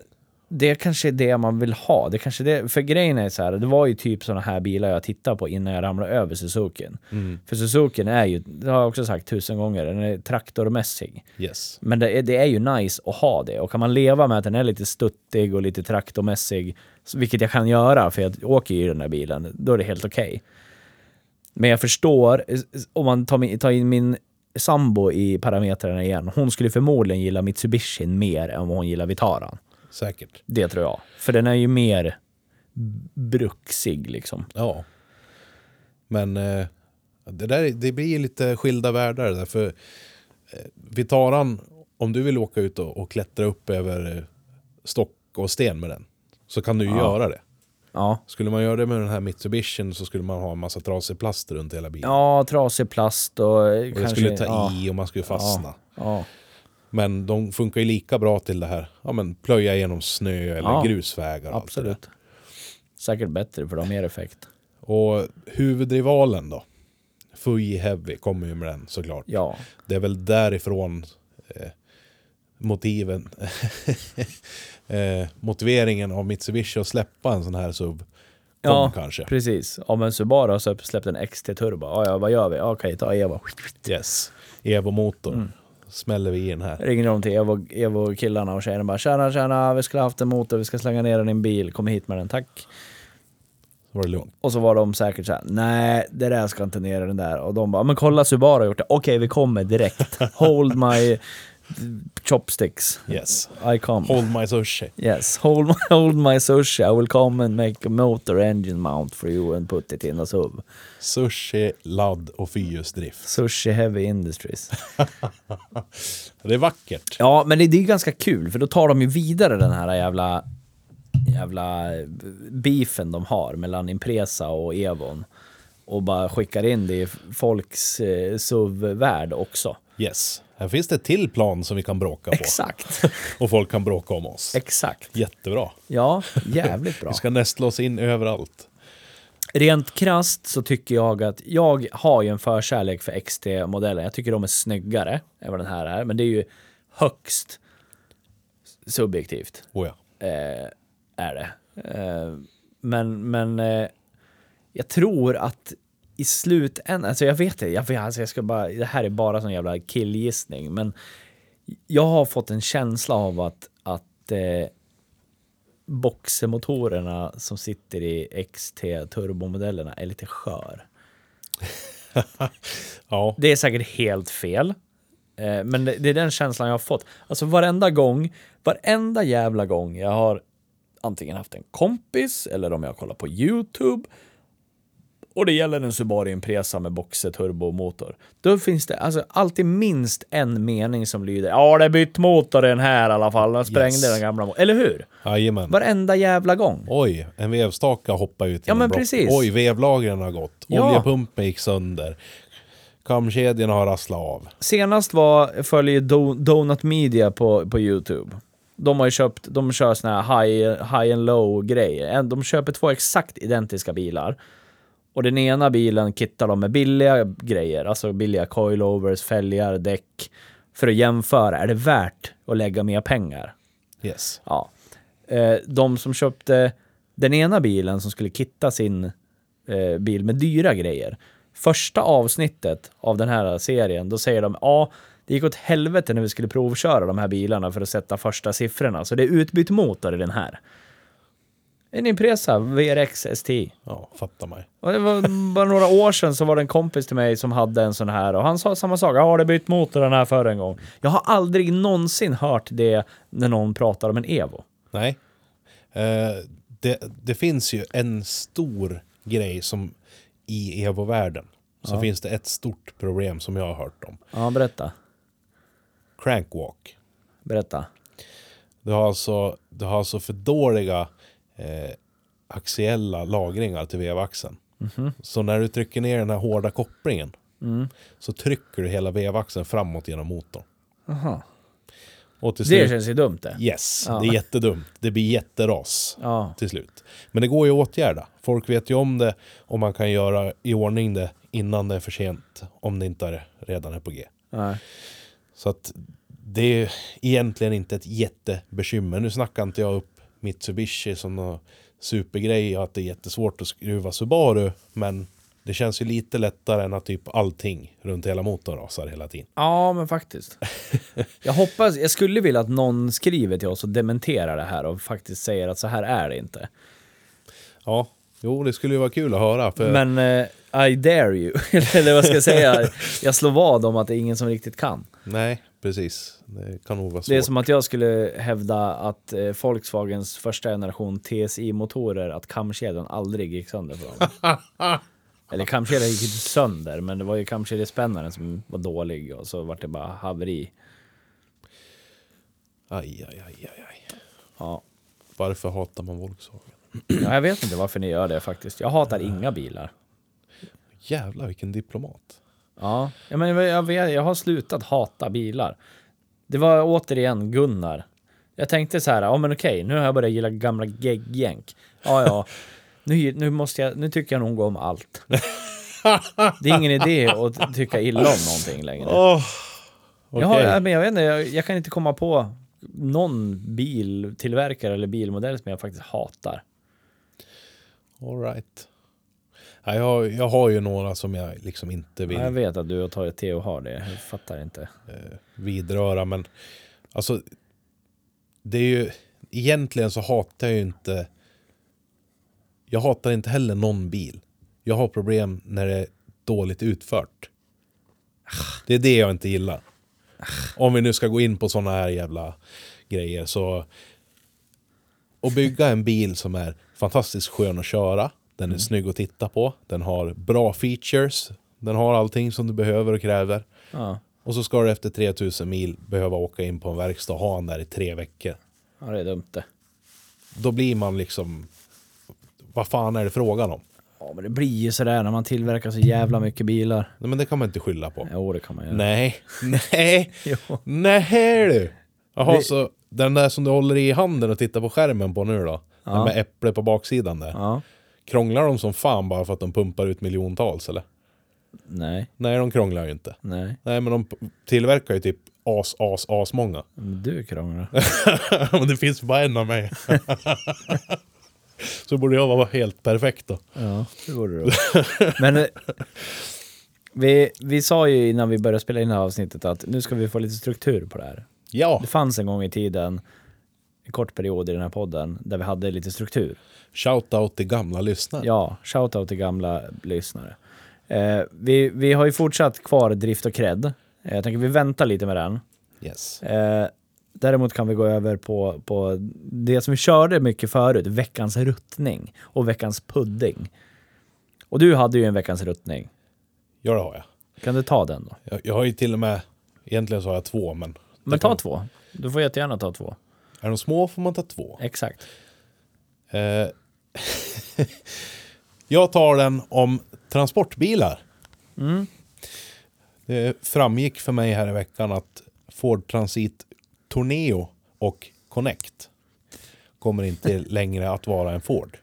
det kanske är det man vill ha. Det kanske det, för grejen är så här, det var ju typ sådana här bilar jag tittade på innan jag ramlade över Suzukin. För Suzukin är ju, det har jag också sagt tusen gånger, den är traktormässig. Yes. Men det är, det är ju nice att ha det. Och kan man leva med att den är lite stuttig och lite traktormässig, så- vilket jag kan göra för jag åker ju i den där bilen, då är det helt okej. Men jag förstår, eh, om man tar, in min sambo i parametrarna igen, hon skulle förmodligen gilla Mitsubishi mer än vad hon gillar Vitaran. Säkert. Det tror jag. För den är ju mer bruksig liksom. Ja. Men eh, det, där, det blir lite skilda världar där. För eh, Vitaran, om du vill åka ut och, och klättra upp över eh, stock och sten med den, så kan du ju Ja. göra det. Ja. Skulle man göra det med den här Mitsubishin så skulle man ha en massa trasig plast runt hela bilen. Ja, trasig plast och, och det kanske... skulle ta ja, i och man skulle fastna. Ja, ja. Men de funkar ju lika bra till det här, ja men plöja genom snö eller grusvägar. och det absolut. Säkert bättre för de har mer effekt. Och huvudrivalen då? Fuji Heavy kommer ju med den såklart. Ja, Det är väl därifrån eh, motiven, eh, motiveringen av Mitsubishi att släppa en sån här kom Ja, kanske. precis. Ja, men Subaru har släppt en XT Turbo. Ja, ja, vad gör vi? Okej, ta Evo. Yes. Evo-motor. Mm. smäller vi i den här. Ringer de till Evo, Evo killarna och tjejerna bara tjena tjena, vi skulle haft en motor, vi ska slänga ner den i en bil, kom hit med den, tack. Så var det lugnt. Och så var de säkert så här: nej det där ska inte ner i den där. Och de bara, men kolla Subaru har gjort det. Okej vi kommer direkt. Hold my chopsticks. Yes. I come. Hold my sushi. Yes, hold my, hold my sushi. I will come and make a motor engine mount for you and put it in a SUV. Sushi, ladd och fyrhjulsdrift. Sushi Heavy Industries. Det är vackert. Ja, men det, det är ganska kul för då tar de ju vidare den här jävla jävla beefen de har mellan Impresa och Evon och bara skickar in det i folks eh, SUV-värld också. Yes. Här finns det ett till plan som vi kan bråka på. Exakt, Och folk kan bråka om oss. exakt. Jättebra. Ja, jävligt bra. Vi ska nästla oss in överallt. Rent krasst så tycker jag att jag har ju en förkärlek för XT-modellen. Jag tycker de är snyggare än vad den här är, men det är ju högst subjektivt. Oh ja. eh, är det. Eh, men men eh, jag tror att i slutändan, alltså jag vet det, jag, alltså jag ska bara, det här är bara sån jävla killgissning, men jag har fått en känsla av att, att eh, boxermotorerna som sitter i XT turbomodellerna är lite skör. Ja. Det är säkert helt fel. Eh, men det, det är den känslan jag har fått. Alltså varenda gång, varenda jävla gång jag har antingen haft en kompis eller om jag kollar på YouTube och det gäller en Subaru Impresa med boxer turbomotor. Då finns det alltså alltid minst en mening som lyder ja, det är bytt motor i den här i alla fall. Den sprängde Yes. den gamla motorn. Eller hur? Jajamän. Varenda jävla gång. Oj, en vevstaka hoppade ut Ja, men block. precis. Oj, vevlagren har gått. Ja. Oljepumpen gick sönder. Kamkedjorna har rasslat av. Senast var, följer Do- Donut Media på, på YouTube. De har ju köpt, de kör såna här high, high and low grejer. De köper två exakt identiska bilar. Och den ena bilen kittar de med billiga grejer, alltså billiga coilovers, fälgar, däck. För att jämföra, är det värt att lägga mer pengar? Yes. Ja. Eh, de som köpte den ena bilen som skulle kitta sin eh, bil med dyra grejer. Första avsnittet av den här serien, då säger de ja, det gick åt helvete när vi skulle provköra de här bilarna för att sätta första siffrorna. Så det är utbytt motor i den här. En Impresa VRX STI. Ja, fattar mig. Och det var bara några år sedan så var det en kompis till mig som hade en sån här och han sa samma sak. Ja, det bytt motor den här för en gång. Jag har aldrig någonsin hört det när någon pratar om en Evo. Nej. Eh, det, det finns ju en stor grej som i Evo-världen. Så Ja. finns det ett stort problem som jag har hört om. Ja, berätta. Crankwalk. Berätta. Du har alltså, du har alltså för dåliga eh, axiella lagringar till vevaxeln. Så när du trycker ner den här hårda kopplingen Mm. så trycker du hela vevaxeln framåt genom motorn. Aha. Och till Det slut, känns ju dumt det. yes, Ja. det är jättedumt. Det blir jätteras Ja. till slut. Men det går ju att åtgärda. Folk vet ju om det och man kan göra i ordning det innan det är för sent. Om det inte är, redan är på G. Nej. Så att det är egentligen inte ett jättebekymmer. Nu snackar inte jag upp Mitsubishi som någon supergrej och att det är jättesvårt att skruva Subaru. Men det känns ju lite lättare än att typ allting runt hela motorn rasar hela tiden. Ja, men faktiskt. Jag hoppas, jag skulle vilja att någon skriver till oss och dementerar det här och faktiskt säger att så här är det inte. Ja, jo det skulle ju vara kul att höra. För Men eh, I dare you, eller vad ska jag säga? Jag slår vad om att det är ingen som riktigt kan. Nej, precis. Det kan nog vara svårt. Det är som att jag skulle hävda att eh, Volkswagens första generation TSI-motorer, att kamkedjan aldrig gick sönder för dem. Eller kamkedjan gick inte sönder, men det var ju kamkedjespännaren som var dålig och så var det bara haveri. Aj, aj, aj, aj, aj. Ja. Varför hatar man Volkswagen? ja, jag vet inte varför ni gör det faktiskt. Jag hatar inga bilar. Jävlar vilken diplomat. Ja, ja men jag, vet- jag har slutat hata bilar. Det var återigen Gunnar. Jag tänkte så här, ja men okej, nu har jag börjat gilla gamla geggjänk. Ja, ja, nu, nu måste jag, nu tycker jag nog om allt. Det är ingen idé att tycka illa om någonting längre. Åh, Jag, har, men jag vet inte, jag, jag kan inte komma på någon biltillverkare eller bilmodell som jag faktiskt hatar. All right. Ja, jag, jag har ju några som jag liksom inte vill Ja, jag vet att du och Toyo Theo har det. Jag fattar inte. eh, vidröra. Men alltså, det är ju... Egentligen så hatar jag ju inte... Jag hatar inte heller någon bil. Jag har problem när det är dåligt utfört. Det är det jag inte gillar. Om vi nu ska gå in på såna här jävla grejer så... Att bygga en bil som är fantastiskt skön att köra. Den är snygg att titta på. Den har bra features. Den har allting som du behöver och kräver. Ja, Och så ska du efter 3000 mil behöva åka in på en verkstad och ha den där i tre veckor. ja det är dumt det. Då blir man liksom... Vad fan är det frågan om? Ja, men det blir ju sådär när man tillverkar så jävla mycket bilar. Nej, men det kan man inte skylla på. Jo, det kan man göra. Nej, nej, nej du! Jaha, Vi- så den där som du håller i handen och tittar på skärmen på nu då? Den Ja. med äpple på baksidan där. Ja. Krånglar de som fan bara för att de pumpar ut miljontals eller? Nej, Nej, de krånglar ju inte. nej. Nej, men de tillverkar ju typ as, as, as många. Men du krånglar. men det finns bara en av mig. så borde jag vara helt perfekt då. Ja, det borde du. Men eh, vi, vi sa ju innan vi började spela in det här avsnittet att nu ska vi få lite struktur på det här. Ja, Det fanns en gång i tiden, en kort period i den här podden, där vi hade lite struktur. Shout-out till gamla lyssnare. Ja, shoutout till gamla lyssnare. Eh, vi, vi har ju fortsatt kvar drift och cred. Eh, jag tänker vi väntar lite med den. Yes. Eh, däremot kan vi gå över på, på det som vi körde mycket förut, veckans ruttning och veckans pudding. Och du hade ju en veckans ruttning. Ja, det har jag. Kan du ta den då? jag. Jag har ju till och med, egentligen så har jag två, men... Men ta två. Du får jättegärna ta två. Är de små får man ta två. Exakt. Eh, jag tar den om transportbilar. Mm. Det framgick för mig här i veckan att Ford Transit Tourneo och Connect kommer inte längre att vara en Ford.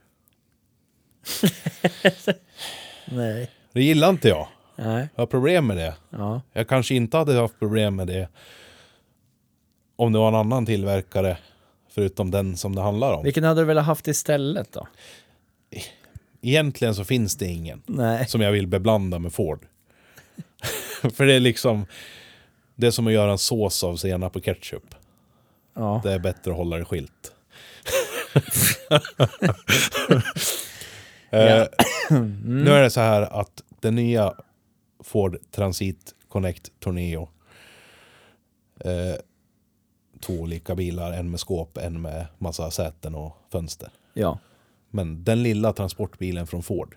Nej. Det gillar inte jag. Nej. Jag har problem med det. Ja. Jag kanske inte hade haft problem med det om det var en annan tillverkare förutom den som det handlar om. Vilken hade du velat haft istället då? Egentligen så finns det ingen Nej. som jag vill beblanda med Ford. För det är liksom det är som att göra en sås av senap och ketchup. Ja. Det är bättre att hålla det skilt. eh, Nu är det så här att den nya Ford Transit Connect Tourneo eh, Två olika bilar, en med skåp, en med massa säten och fönster. Ja. Men den lilla transportbilen från Ford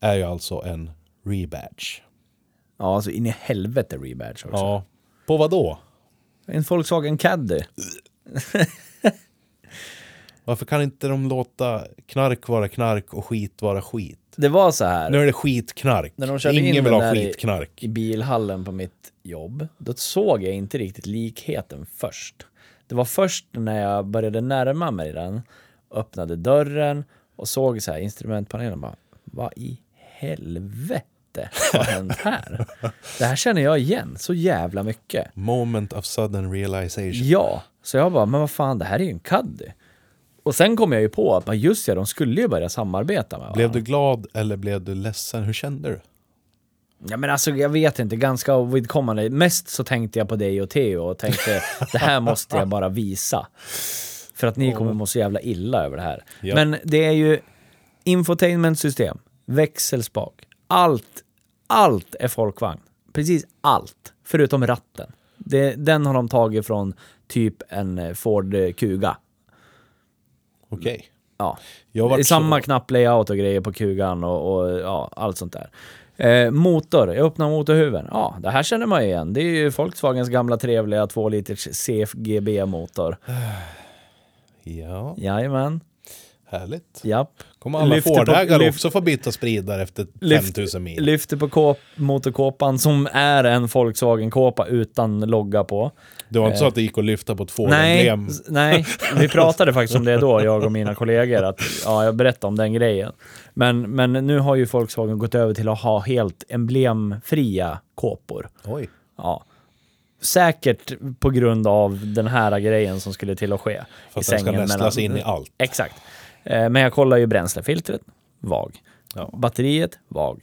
är ju alltså en rebadge. Ja, alltså in i helvete rebadge också. Ja. På vad då? En Volkswagen Caddy. Varför kan inte de låta knark vara knark och skit vara skit? Det var så här. Nu är det skitknark. När de körde in Ingen vill den ha där i- skitknark. i bilhallen på mitt jobb, då såg jag inte riktigt likheten först. Det var först när jag började närma mig den, öppnade dörren och såg så här instrumentpanelen bara, vad i helvete har hänt här? Det här känner jag igen så jävla mycket. Moment of sudden realization. Ja, så jag bara, men vad fan, det här är ju en Caddy. Och sen kom jag ju på att, just ja, de skulle ju börja samarbeta med Blev varandra. du glad eller blev du ledsen? Hur kände du? Ja men alltså jag vet inte, ganska ovidkommande. Mest så tänkte jag på dig och Theo och tänkte det här måste jag bara visa. För att ni kommer må så jävla illa över det här. Ja. Men det är ju infotainmentsystem, växelspak, allt, allt är folkvagn. Precis allt, förutom ratten. Det, den har de tagit från typ en Ford Kuga. Okej. Ja. Jag vart samma så- knapplayout och grejer på kugan och, och ja, allt sånt där. Eh, motor, jag öppnar motorhuven. Ja, det här känner man igen. Det är ju Volkswagens gamla trevliga 2 liters CFGB-motor. Ja, Jajamän, härligt. japp. Kommer alla Lyfter på- lyft- också få byta spridare efter Lyft- 5000 mil? Lyfter på kåp, motorkåpan som är en Volkswagen-kåpa utan logga på. Det var inte så att det gick att lyfta på ett Eh. Nej, Ford-emblem? nej, vi pratade faktiskt om det då, jag och mina kollegor. Att, ja, jag berättade om den grejen. Men, men nu har ju Volkswagen gått över till att ha helt emblemfria kåpor. Oj. Ja. Säkert på grund av den här grejen som skulle till att ske. För att den ska nästlas in i allt. Exakt. Eh, Men jag kollar ju bränslefiltret, VAG. Ja. Batteriet, VAG.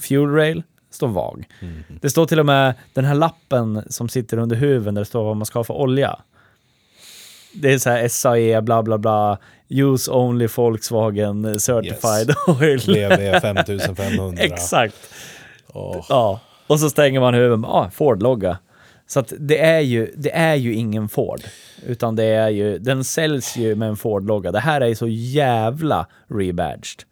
Fuel rail, står VAG. Mm. Det står till och med den här lappen som sitter under huven där det står vad man ska ha för olja. Det är så här SAE, bla bla bla, use only Volkswagen certified oil. VV 5500. Exakt. Åh, Ja, och så stänger man huven. Ah, Ford-logga. Så att det är, ju, det är ju ingen Ford. Utan det är ju, den säljs ju med en Ford-logga. Det här är ju så jävla rebadged.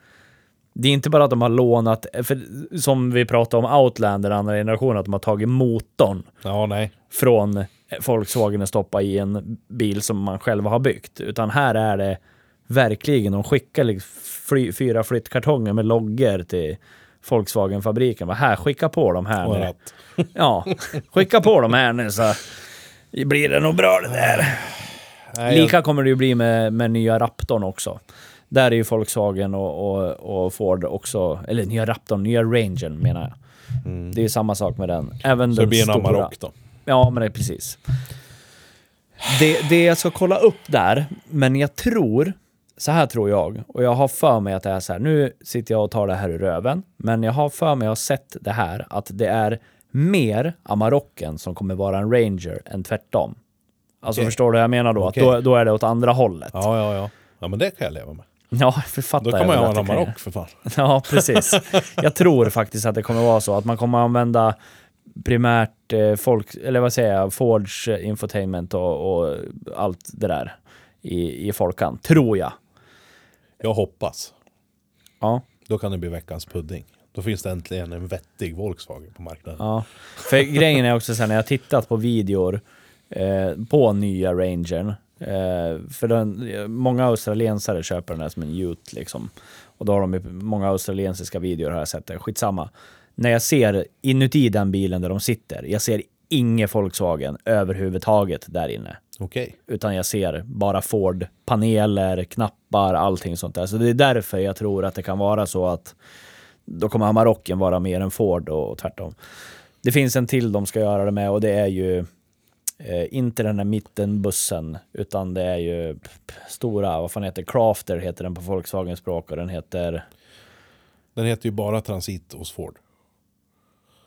Det är inte bara att de har lånat, för som vi pratade om Outlander, andra generationen, att de har tagit motorn Ja, nej. från Volkswagen och stoppat i en bil som man själv har byggt. Utan här är det verkligen, de skickar liksom fly, fyra flyttkartonger med loggor till Volkswagen-fabriken. Här, skicka på de här nu. Ja, skicka på de här nu så blir det nog bra det där. Nej, Lika kommer det ju bli med, med nya Raptorn också. Där är ju Volkswagen och, och, och Ford också, eller nya Raptorn, nya Rangern menar jag. Det är ju samma sak med den. Även Mm. Så det den blir en stora. Amarok då. Ja, men det är precis. Det, det jag ska kolla upp där, men jag tror, så här tror jag, och jag har för mig att det är så här, nu sitter jag och tar det här i röven, men jag har för mig att ha sett det här, att det är mer Amarocken som kommer vara en Ranger än tvärtom. Alltså Okej. förstår du vad jag menar då? Okej. Att då, då är det åt andra hållet. Ja, Ja, ja, ja. Ja, men det kan jag leva med. för fattar Då kan jag man ju ha en det Amarok för fan. Ja, precis. Jag tror faktiskt att det kommer vara så att man kommer använda primärt eh, folk, eller vad säger jag, Fords eh, infotainment och, och allt det där i, i Folkan. Tror jag. Jag hoppas. Ja, Då kan det bli veckans pudding. Då finns det äntligen en vettig Volkswagen på marknaden. ja. För grejen är också så här, när jag tittat på videor eh, på nya Rangern, eh, för den, många australiensare köper den här som en Ute liksom. Och då har de många australiensiska videor har jag sett det, skitsamma. När jag ser inuti den bilen där de sitter, jag ser inget Volkswagen överhuvudtaget där inne. Okej. Utan jag ser bara Ford-paneler, knappar, allting sånt där. Så det är därför jag tror att det kan vara så att då kommer Amarocken vara mer än Ford och tvärtom. Det finns en till de ska göra det med och det är ju eh, inte den här mittenbussen utan det är ju stora, vad fan heter Crafter heter den på Volkswagen språk och den heter Den heter ju bara Transit hos Ford.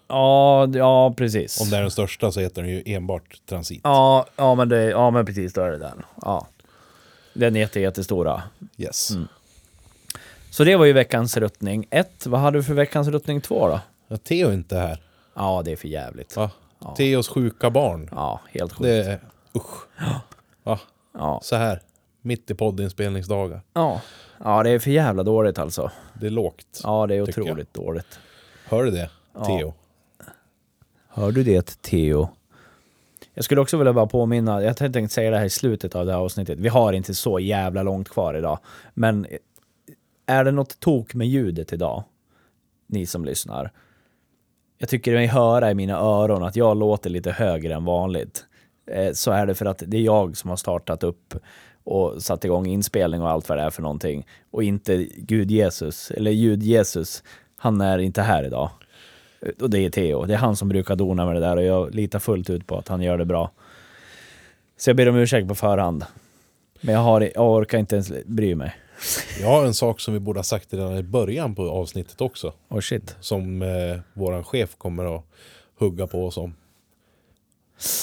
Ja, ja precis. Om det är den största så heter den ju enbart Transit. Ja, ja, men det, ja men precis, då är det den. Ja. Den är jätte, jättestora. Yes. Mm. Så det var ju veckans ruttning 1. Vad hade du för veckans ruttning 2 då? Ja, Theo är inte här. Ja, det är för jävligt. Va? Theos sjuka barn. Ja, helt sjukt. Det är... Usch. Va? Ja. Så här. Mitt i poddinspelningsdagar. Ja. ja, det är för jävla dåligt alltså. Det är lågt. Ja, det är otroligt dåligt. Hör du det? Theo. Hör du det, Theo? Jag skulle också vilja bara påminna, jag tänkte säga det här i slutet av det här avsnittet. Vi har inte så jävla långt kvar idag. Men eh, är det något tok med ljudet idag? Ni som lyssnar. Jag tycker mig höra i mina öron att jag låter lite högre än vanligt. Eh, så är det för att det är jag som har startat upp och satt igång inspelning och allt vad det är för någonting. Och inte Gud Jesus, eller Ljud Jesus. Han är inte här idag. Och det är Theo. Det är han som brukar dona med det där och jag litar fullt ut på att han gör det bra. Så jag ber om ursäkt på förhand. Men jag, har, jag orkar inte ens bry mig. Jag har en sak som vi borde ha sagt redan i början på avsnittet också. Oh shit. Som eh, våran chef kommer att hugga på oss om.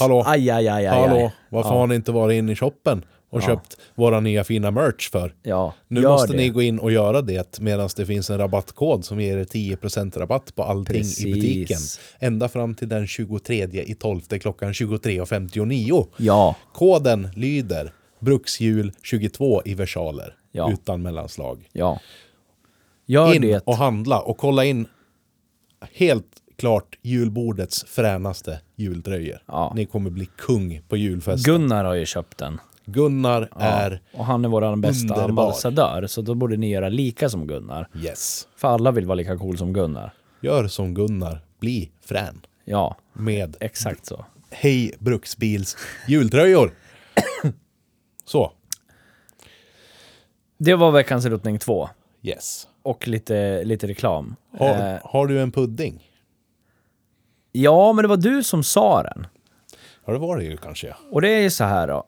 Hallå? Aj, aj, aj, aj. Hallå? Varför ja. har ni inte varit inne i shoppen och Ja. köpt våra nya fina merch för? Ja, Nu måste det. ni gå in och göra det medan det finns en rabattkod som ger er 10% rabatt på allting Precis. i butiken. Ända fram till den 23 i 12 klockan 23.59. Ja, Koden lyder Brukshjul 22 i versaler. Ja. Utan mellanslag. ja. Gör in det. och handla och kolla in helt klart julbordets fränaste jultröjor. Ja. Ni kommer bli kung på julfesten. Gunnar har ju köpt den. Gunnar Ja. är Och han är vår bästa underbar. ambassadör. Så då borde ni göra lika som Gunnar. yes. För alla vill vara lika cool som Gunnar. Gör som Gunnar, bli frän. Ja, Med exakt så. Hej Bruksbils jultröjor. Så, Det var veckans ruttning två. yes. Och lite, lite reklam. Har, Eh, har du en pudding? ja, men det var du som sa den. Ja, det var det ju kanske. Och det är ju så här då.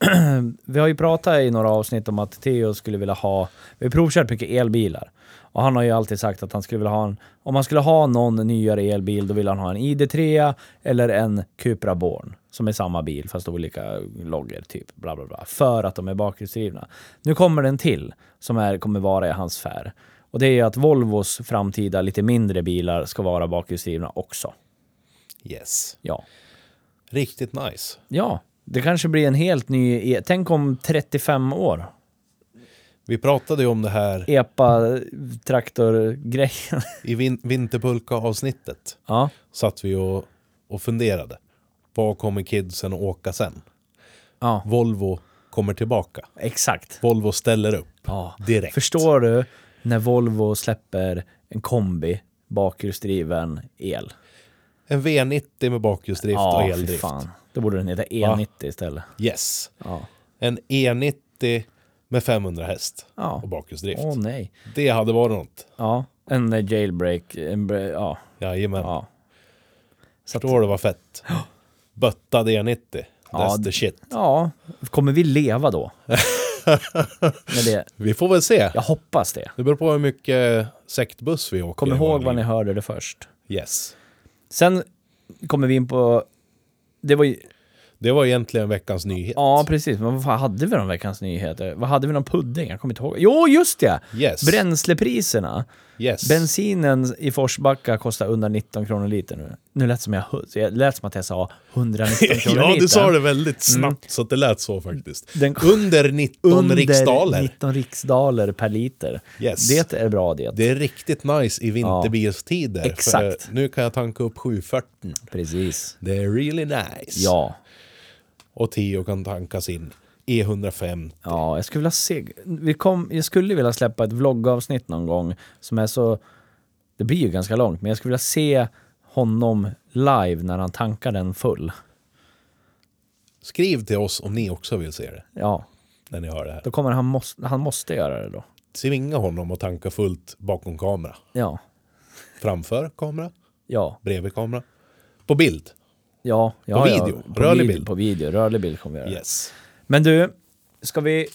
Vi har ju pratat i några avsnitt om att Theo skulle vilja ha, vi har provkört mycket elbilar. Och han har ju alltid sagt att han skulle vilja ha en, om man skulle ha någon nyare elbil då vill han ha en ID3 eller en Cupra Born. Som är samma bil fast olika loggor typ. Bla bla bla. För att de är bakhjulsdrivna. Nu kommer den till som är, kommer vara i hans fär. Och det är ju att Volvos framtida lite mindre bilar ska vara bakhjulsdrivna också. Yes. Ja. Riktigt nice. Ja, det kanske blir en helt ny... E- Tänk om 35 år. Vi pratade ju om det här Epa-traktorgrejen. i vin- vinterpulka-avsnittet. ja, Satt vi och, och funderade. Vad kommer kidsen att åka sen? ja, Volvo kommer tillbaka. exakt. Volvo ställer upp Ja. direkt. Förstår du när Volvo släpper en kombi bakhjulsdriven el? En V90 med bakhjulsdrift och Ja, fy eldrift. fan. Då borde den heta E90 istället. Yes. Ja. En E90 med 500 häst Ja. och bakhjulsdrift. Åh nej. Det hade varit något. Ja, en jailbreak. En, ja, Jajamän. ja. Så att, Förstår du vad fett? Böttad E90. That's Ja, the shit. ja, kommer vi leva då? Det? Vi får väl se. Jag hoppas det. Det beror på hur mycket sektbuss vi åker. Kom ihåg vad ni hörde det först. Yes. Sen kommer vi in på... Det var ju... Det var egentligen veckans nyhet. Ja, precis. Men vad fan hade vi någon veckans nyheter? Vad hade vi någon pudding? Jag kommer inte ihåg. Jo, just det! Yes. Bränslepriserna. yes. Bensinen i Forsbacka kostar under 19 kronor liter nu. Nu lät som jag, det lät som att jag sa 119 kronor ja, liter. du sa det väldigt snabbt så att det lät så faktiskt. Den- Under 19 Under riksdaler. 19 riksdaler per liter. Yes. Det är bra det. Det är riktigt nice i vinterbilstider. Exakt. För nu kan jag tanka upp 740. Precis. Det är really nice. Ja. Och Tio kan tanka sin E E105. Ja, jag skulle vilja se... Vi kom, jag skulle vilja släppa ett vloggavsnitt någon gång som är så... Det blir ju ganska långt, men jag skulle vilja se honom live när han tankar den full. Skriv till oss om ni också vill se det. Ja, När ni hör det här. då kommer han... Måste, han måste göra det då. Tvinga honom att tanka fullt bakom kamera. Ja. Framför kamera. Ja. Bredvid kamera. På bild. Ja. ja På ja. video. På Rörlig video, bild. På video. Rörlig bild kommer vi göra. Yes. Men du, ska vi...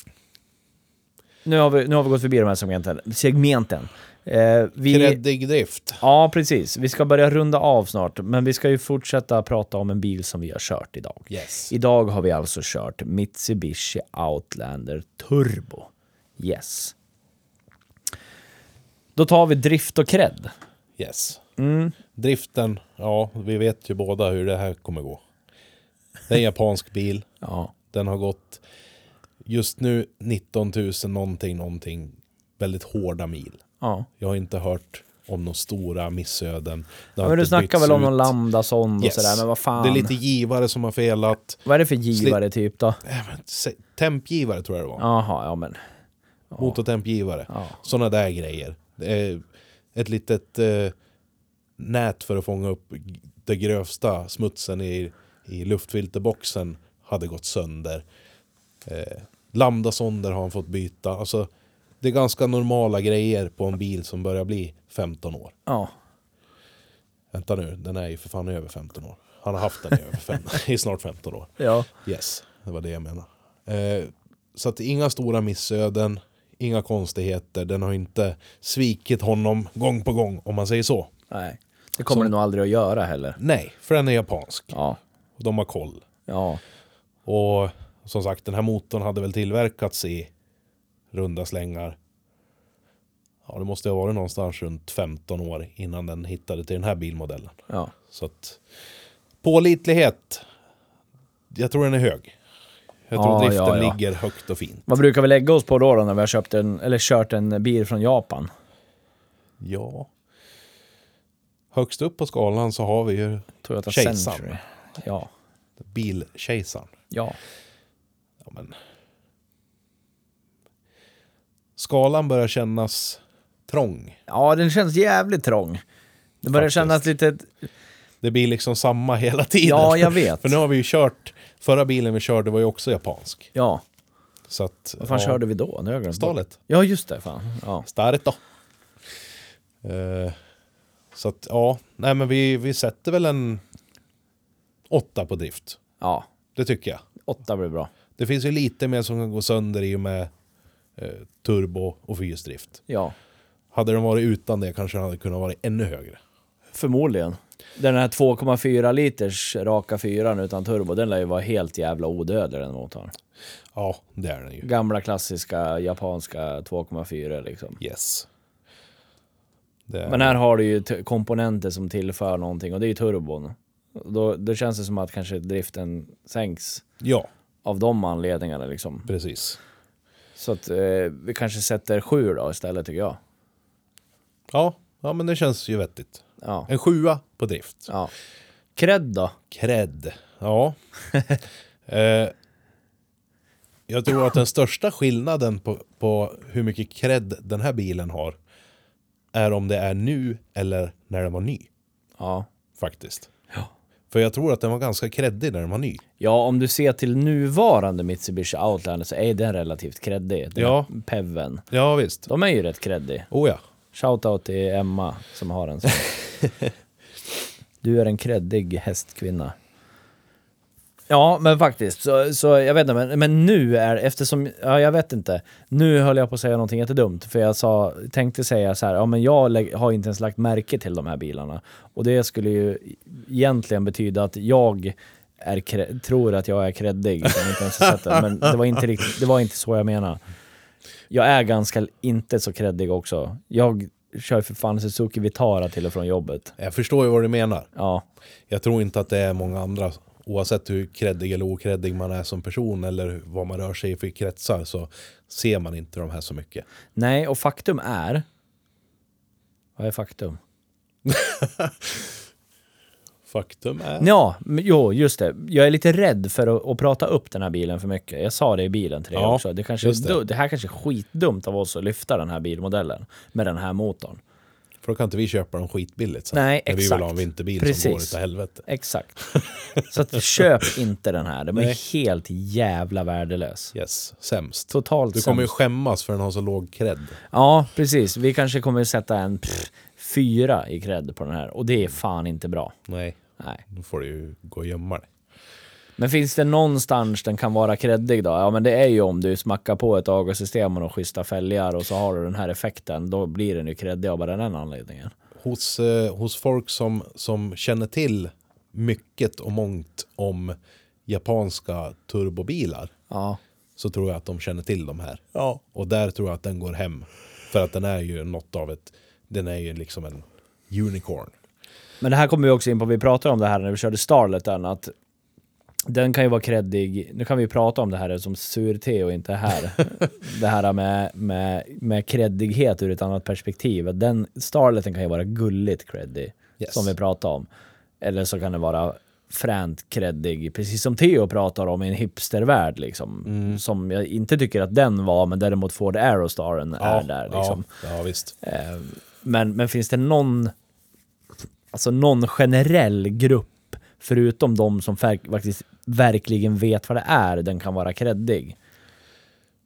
Nu har vi, nu har vi gått förbi de här segmenten. segmenten. Eh, vi, Kreddig drift. Ja, precis. Vi ska börja runda av snart, men vi ska ju fortsätta prata om en bil som vi har kört idag. Yes. Idag har vi alltså kört Mitsubishi Outlander Turbo. Yes. Då tar vi drift och cred. Yes. Mm. Driften, ja, vi vet ju båda hur det här kommer gå. Det är en japansk bil. Ja. Den har gått just nu 19 000 någonting, någonting. Väldigt hårda mil. ja. Jag har inte hört om några stora missöden. Ja men du snackar väl om någon lambda-sond och Yes. sådär, men vad fan. Det är lite givare som har felat. Vad är det för givare typ då? Se- Tempgivare tror jag det var. Jaha, ja men. Motortempgivare. Ja. Sådana där grejer. Det är ett litet eh, nät för att fånga upp det grövsta smutsen i, i luftfilterboxen hade gått sönder. Eh, Lambdasonder har han fått byta. Alltså, det är ganska normala grejer på en bil som börjar bli 15 år. Ja. Vänta nu, den är ju för fan över 15 år. Han har haft den i, över fem, i snart 15 år. Ja. Yes, det var det jag menade. Eh, så att inga stora missöden, inga konstigheter. Den har inte svikit honom gång på gång, om man säger så. Nej. Det kommer det nog aldrig att göra heller. Nej, för den är japansk. Ja. Och de har koll. Ja. Och som sagt, den här motorn hade väl tillverkats i runda slängar. Ja, det måste ha varit någonstans runt 15 år innan den hittade till den här bilmodellen. Ja. Så att pålitlighet, jag tror den är hög. Jag tror Ja, driften ja, ja. ligger högt och fint. Vad brukar vi lägga oss på då, då när vi har köpt en, eller kört en bil från Japan? Ja. Högst upp på skalan så har vi ju Toyota Kejsaren. Century. Ja. bilkejsaren. Ja. Ja, men. Skalan börjar kännas trång. Ja, den känns jävligt trång. Det börjar Faktiskt. kännas lite... Det blir liksom samma hela tiden. Ja, jag vet. För nu har vi ju kört, förra bilen vi körde var ju också japansk. Ja. Så att, Vad fan ja, körde vi då? Nu har jag glömt. Stalet. Ja, just det. Fan. Ja. Starkt då. Så att ja, nej men vi, vi sätter väl en åtta på drift. ja. Det tycker jag. Åtta blir bra. Det finns ju lite mer som kan gå sönder i och med eh, turbo och fyrhjulsdrift. Ja. Hade den varit utan det kanske den hade kunnat vara ännu högre. Förmodligen. Den här 2,4 liters raka fyran utan turbo, den lär ju vara helt jävla odödlig den motorn. Ja, det är den ju. Gamla klassiska japanska 2,4 liksom. Yes. Är Men här har du ju komponenter som tillför någonting och det är ju turbon. Då, då känns det som att kanske driften sänks Ja, av de anledningarna liksom. precis. Så att eh, vi kanske sätter sju då istället tycker jag. Ja, ja, men det känns ju vettigt. Ja. En sjua på drift. ja. Cred då? Cred. Ja. eh, jag tror att den största skillnaden på, på hur mycket cred den här bilen har är om det är nu eller när den var ny. Ja. Faktiskt. Ja. För jag tror att den var ganska creddig när den var ny. Ja, om du ser till nuvarande Mitsubishi Outlander så är den relativt creddig. Den Ja. Peven. Ja, visst. De är ju rätt creddig. Oh ja. Shoutout till Emma som har en sån. du är en creddig hästkvinna. Ja, men faktiskt. Så, så jag vet inte, men, men nu är eftersom, ja jag vet inte. Nu höll jag på att säga någonting jättedumt. För jag sa, tänkte säga så här, ja men jag har inte ens lagt märke till de här bilarna. Och det skulle ju egentligen betyda att jag är, tror att jag är creddig. som inte ens sett det. Men det var, inte riktigt, det var inte så jag menade. Jag är ganska inte så creddig också. Jag kör för fan Suzuki Vitara till och från jobbet. Jag förstår ju vad du menar. Ja, Jag tror inte att det är många andra, oavsett hur creddig eller okreddig man är som person eller vad man rör sig i för kretsar, så ser man inte de här så mycket. nej och faktum är... Vad är faktum? Faktum är... Ja, jo just det. Jag är lite rädd för att, att prata upp den här bilen för mycket. Jag sa det i bilen till dig Ja, också. Det, kanske det. det här kanske är skitdumt av oss att lyfta den här bilmodellen med den här motorn. För då kan inte vi köpa dem skitbilligt sen. Nej, När vi vill exakt. ha en vinterbil som Precis. går utav helvete. Exakt. Så att, köp inte den här. Den Nej. är helt jävla värdelös. Yes, sämst. Totalt Du kommer ju skämmas för den har så låg cred. Ja, precis. Vi kanske kommer sätta en pff, fyra i cred på den här och det är fan inte bra. Nej, Nej. då får du ju gå och gömma dig. Men finns det någonstans den kan vara creddig då? Ja, men det är ju om du smackar på ett avgassystem och några schyssta fälgar och så har du den här effekten. Då blir den ju creddig av bara den anledningen. Hos, eh, hos folk som, som känner till mycket och mångt om japanska turbobilar Ja. så tror jag att de känner till de här. Ja. Och där tror jag att den går hem. För att den är ju något av ett... Den är ju liksom en unicorn. Men det här kommer vi också in på, vi pratade om det här när vi körde Starleten, att den kan ju vara creddig, nu kan vi prata om det här som sur och inte här. det här med, med, med creddighet ur ett annat perspektiv. Den Starleten kan ju vara gulligt creddig, Yes. som vi pratade om. Eller så kan det vara fränt creddig, precis som Theo pratar om i en hipstervärld liksom. Som jag inte tycker att den var, men däremot Ford Aerostaren är där liksom. Ja, ja, visst. Eh, Men, men finns det någon, alltså någon generell grupp, förutom de som faktiskt verkligen vet vad det är, den kan vara creddig?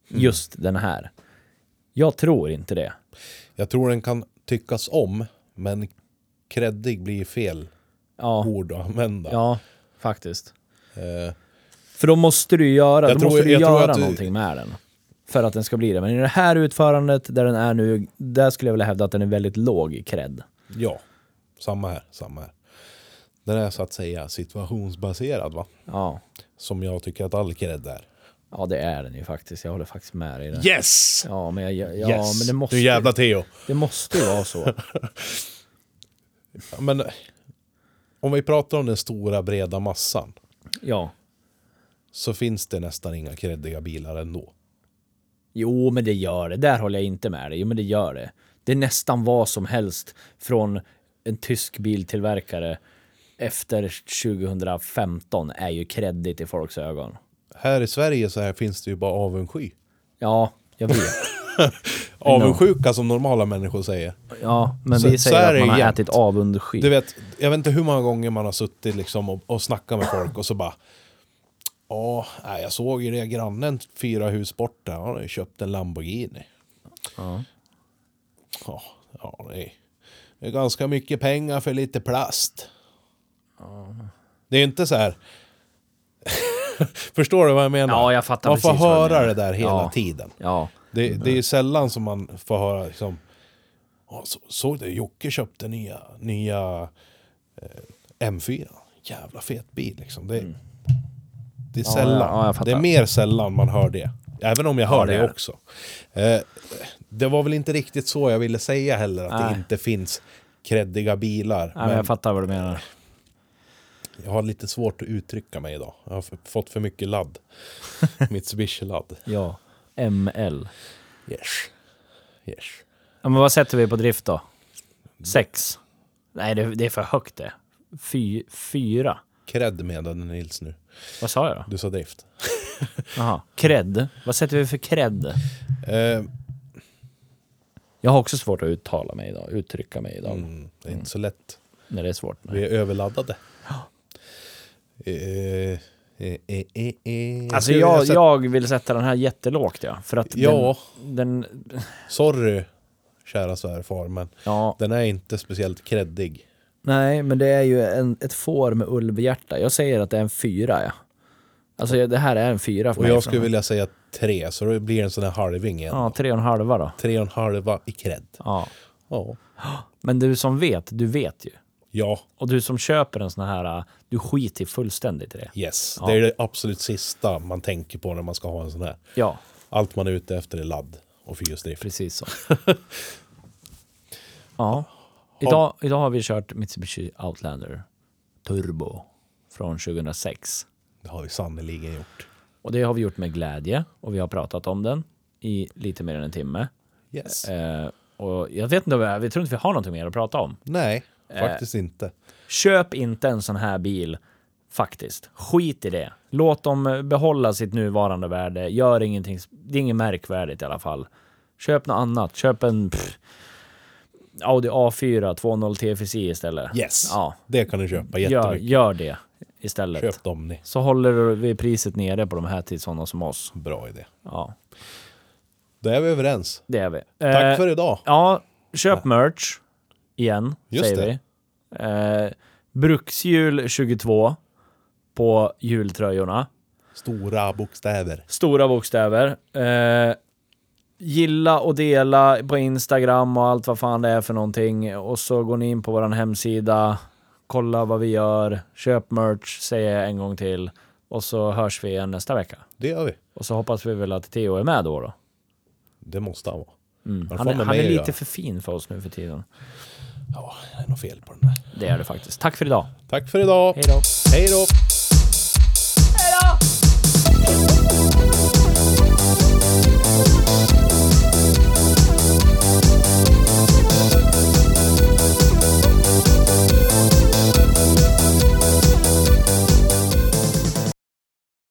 Just den här. Jag tror inte det. Jag tror den kan tyckas om, men creddig blir fel Ja, ord att använda. ja faktiskt. Eh, För då måste du göra, Jag då tror- måste du göra du- någonting med den. För att den ska bli det. Men i det här utförandet, där den är nu, där skulle jag vilja hävda att den är väldigt låg i cred. ja, samma här, samma här. Den är så att säga situationsbaserad va? Ja. Som jag tycker att all cred är. ja, det är den ju faktiskt. Jag håller faktiskt med dig i det. Yes! Ja, men, jag, ja, yes! men det måste, Nu jävla Theo. det måste ju vara så. Ja, Men om vi pratar om den stora breda massan Ja. så finns det nästan inga creddiga bilar ändå. Jo, men det gör det. Där håller jag inte med dig. Jo, men det gör det. Det är nästan vad som helst från en tysk biltillverkare efter 2015 är ju kreddigt i folks ögon. Här i Sverige så här finns det ju bara avundsky. Ja, jag vet. Avundsjuka som normala människor säger. Ja, men Så- vi säger att man har jämt. ätit avundsky. Du vet, jag vet inte hur många gånger man har suttit liksom och, och snackat med folk och så bara Ja, jag såg ju det grannen fyra hus bort där, han har köpt en Lamborghini. Ja. Ja, ja det, är, det är ganska mycket pengar för lite plast. Det är inte så här... Förstår du vad jag menar? Ja, jag fattar Man får precis höra det där hela Ja. tiden. Ja. Det, det är sällan som man får höra liksom... Så, såg du? Jocke köpte nya, nya eh, M4. Jävla fet bil liksom. Det, det är Ja, sällan. det är mer sällan man hör det. Även om jag hör det det, också. Eh, det var väl inte riktigt så jag ville säga heller. Att Nej. det inte finns kreddiga bilar. Men men jag fattar vad du menar. Jag har lite svårt att uttrycka mig idag. Jag har fått för mycket ladd. Mitsubishi-ladd. Ja. ML. Yes. Yes. Ja, men vad sätter vi på drift då? Sex? Nej, det, det är för högt det. Fy, fyra? Cred menade Nils nu. Vad sa jag då? Du sa drift. Jaha. Cred? Vad sätter vi för cred? Eh, Jag har också svårt att uttala mig idag, uttrycka mig idag. mm, det är inte så lätt. När det är svårt. Vi är överladdade. Eh, eh, eh, eh, eh. Alltså Ska jag, jag vill sätta den här jättelågt ja. För att Ja. den, den... Sorry, kära svärfar, men Ja. den är inte speciellt kreddig. Nej, men det är ju en, ett får med ulvhjärta. Jag säger att det är en fyra ja. Alltså det här är en fyra för Och mig. jag skulle från- vilja säga tre, så det blir en sån här halving igen. Ja, tre och en halva då. Tre och en halva i cred. Ja. Ja. Men du som vet, du vet ju. Ja, Och du som köper en sån här, äh, du skiter fullständigt i det. yes. Ja. Det är det absolut sista man tänker på när man ska ha en sån här. Ja, Allt man är ute efter är ladd och fyrhjulsdrift. precis så. ja. Idag, idag har vi kört Mitsubishi Outlander Turbo från 2006. Det har vi sannerligen gjort. Och det har vi gjort med glädje och vi har pratat om den i lite mer än en timme. Yes. Eh, och jag vet inte, om vi- tror inte vi har någonting mer att prata om. Nej. Faktiskt inte. Köp inte en sån här bil, faktiskt. Skit i det. Låt dem eh, behålla sitt nuvarande värde. Gör ingenting, det är inget märkvärdigt i alla fall. Köp något annat. Köp en pff, Audi A4 2.0 TFSI istället. Yes, Ja, det kan du köpa gör, jättemycket. gör det istället. Köp dem ni. Så håller vi priset nere på de här till sådana som oss. Bra idé. Ja, Då är vi överens. det är vi. Tack Eh, för idag. Ja, köp merch igen, Just säger det. vi. Eh, brukshjul 22 på hjultröjorna. Stora bokstäver. Stora bokstäver. Eh, gilla och dela på Instagram och allt vad fan det är för någonting. Och så går ni in på vår hemsida, kolla vad vi gör, köp merch, säger jag en gång till. Och så hörs vi igen nästa vecka. Det gör vi. Och så hoppas vi väl att Theo är med då. då. Det måste han vara. Mm. Han, fan är, han är lite för fin för oss nu för tiden. Ja, det är något fel på den där. Det är det faktiskt. Tack för idag. Tack för idag. Hej då. Hej då.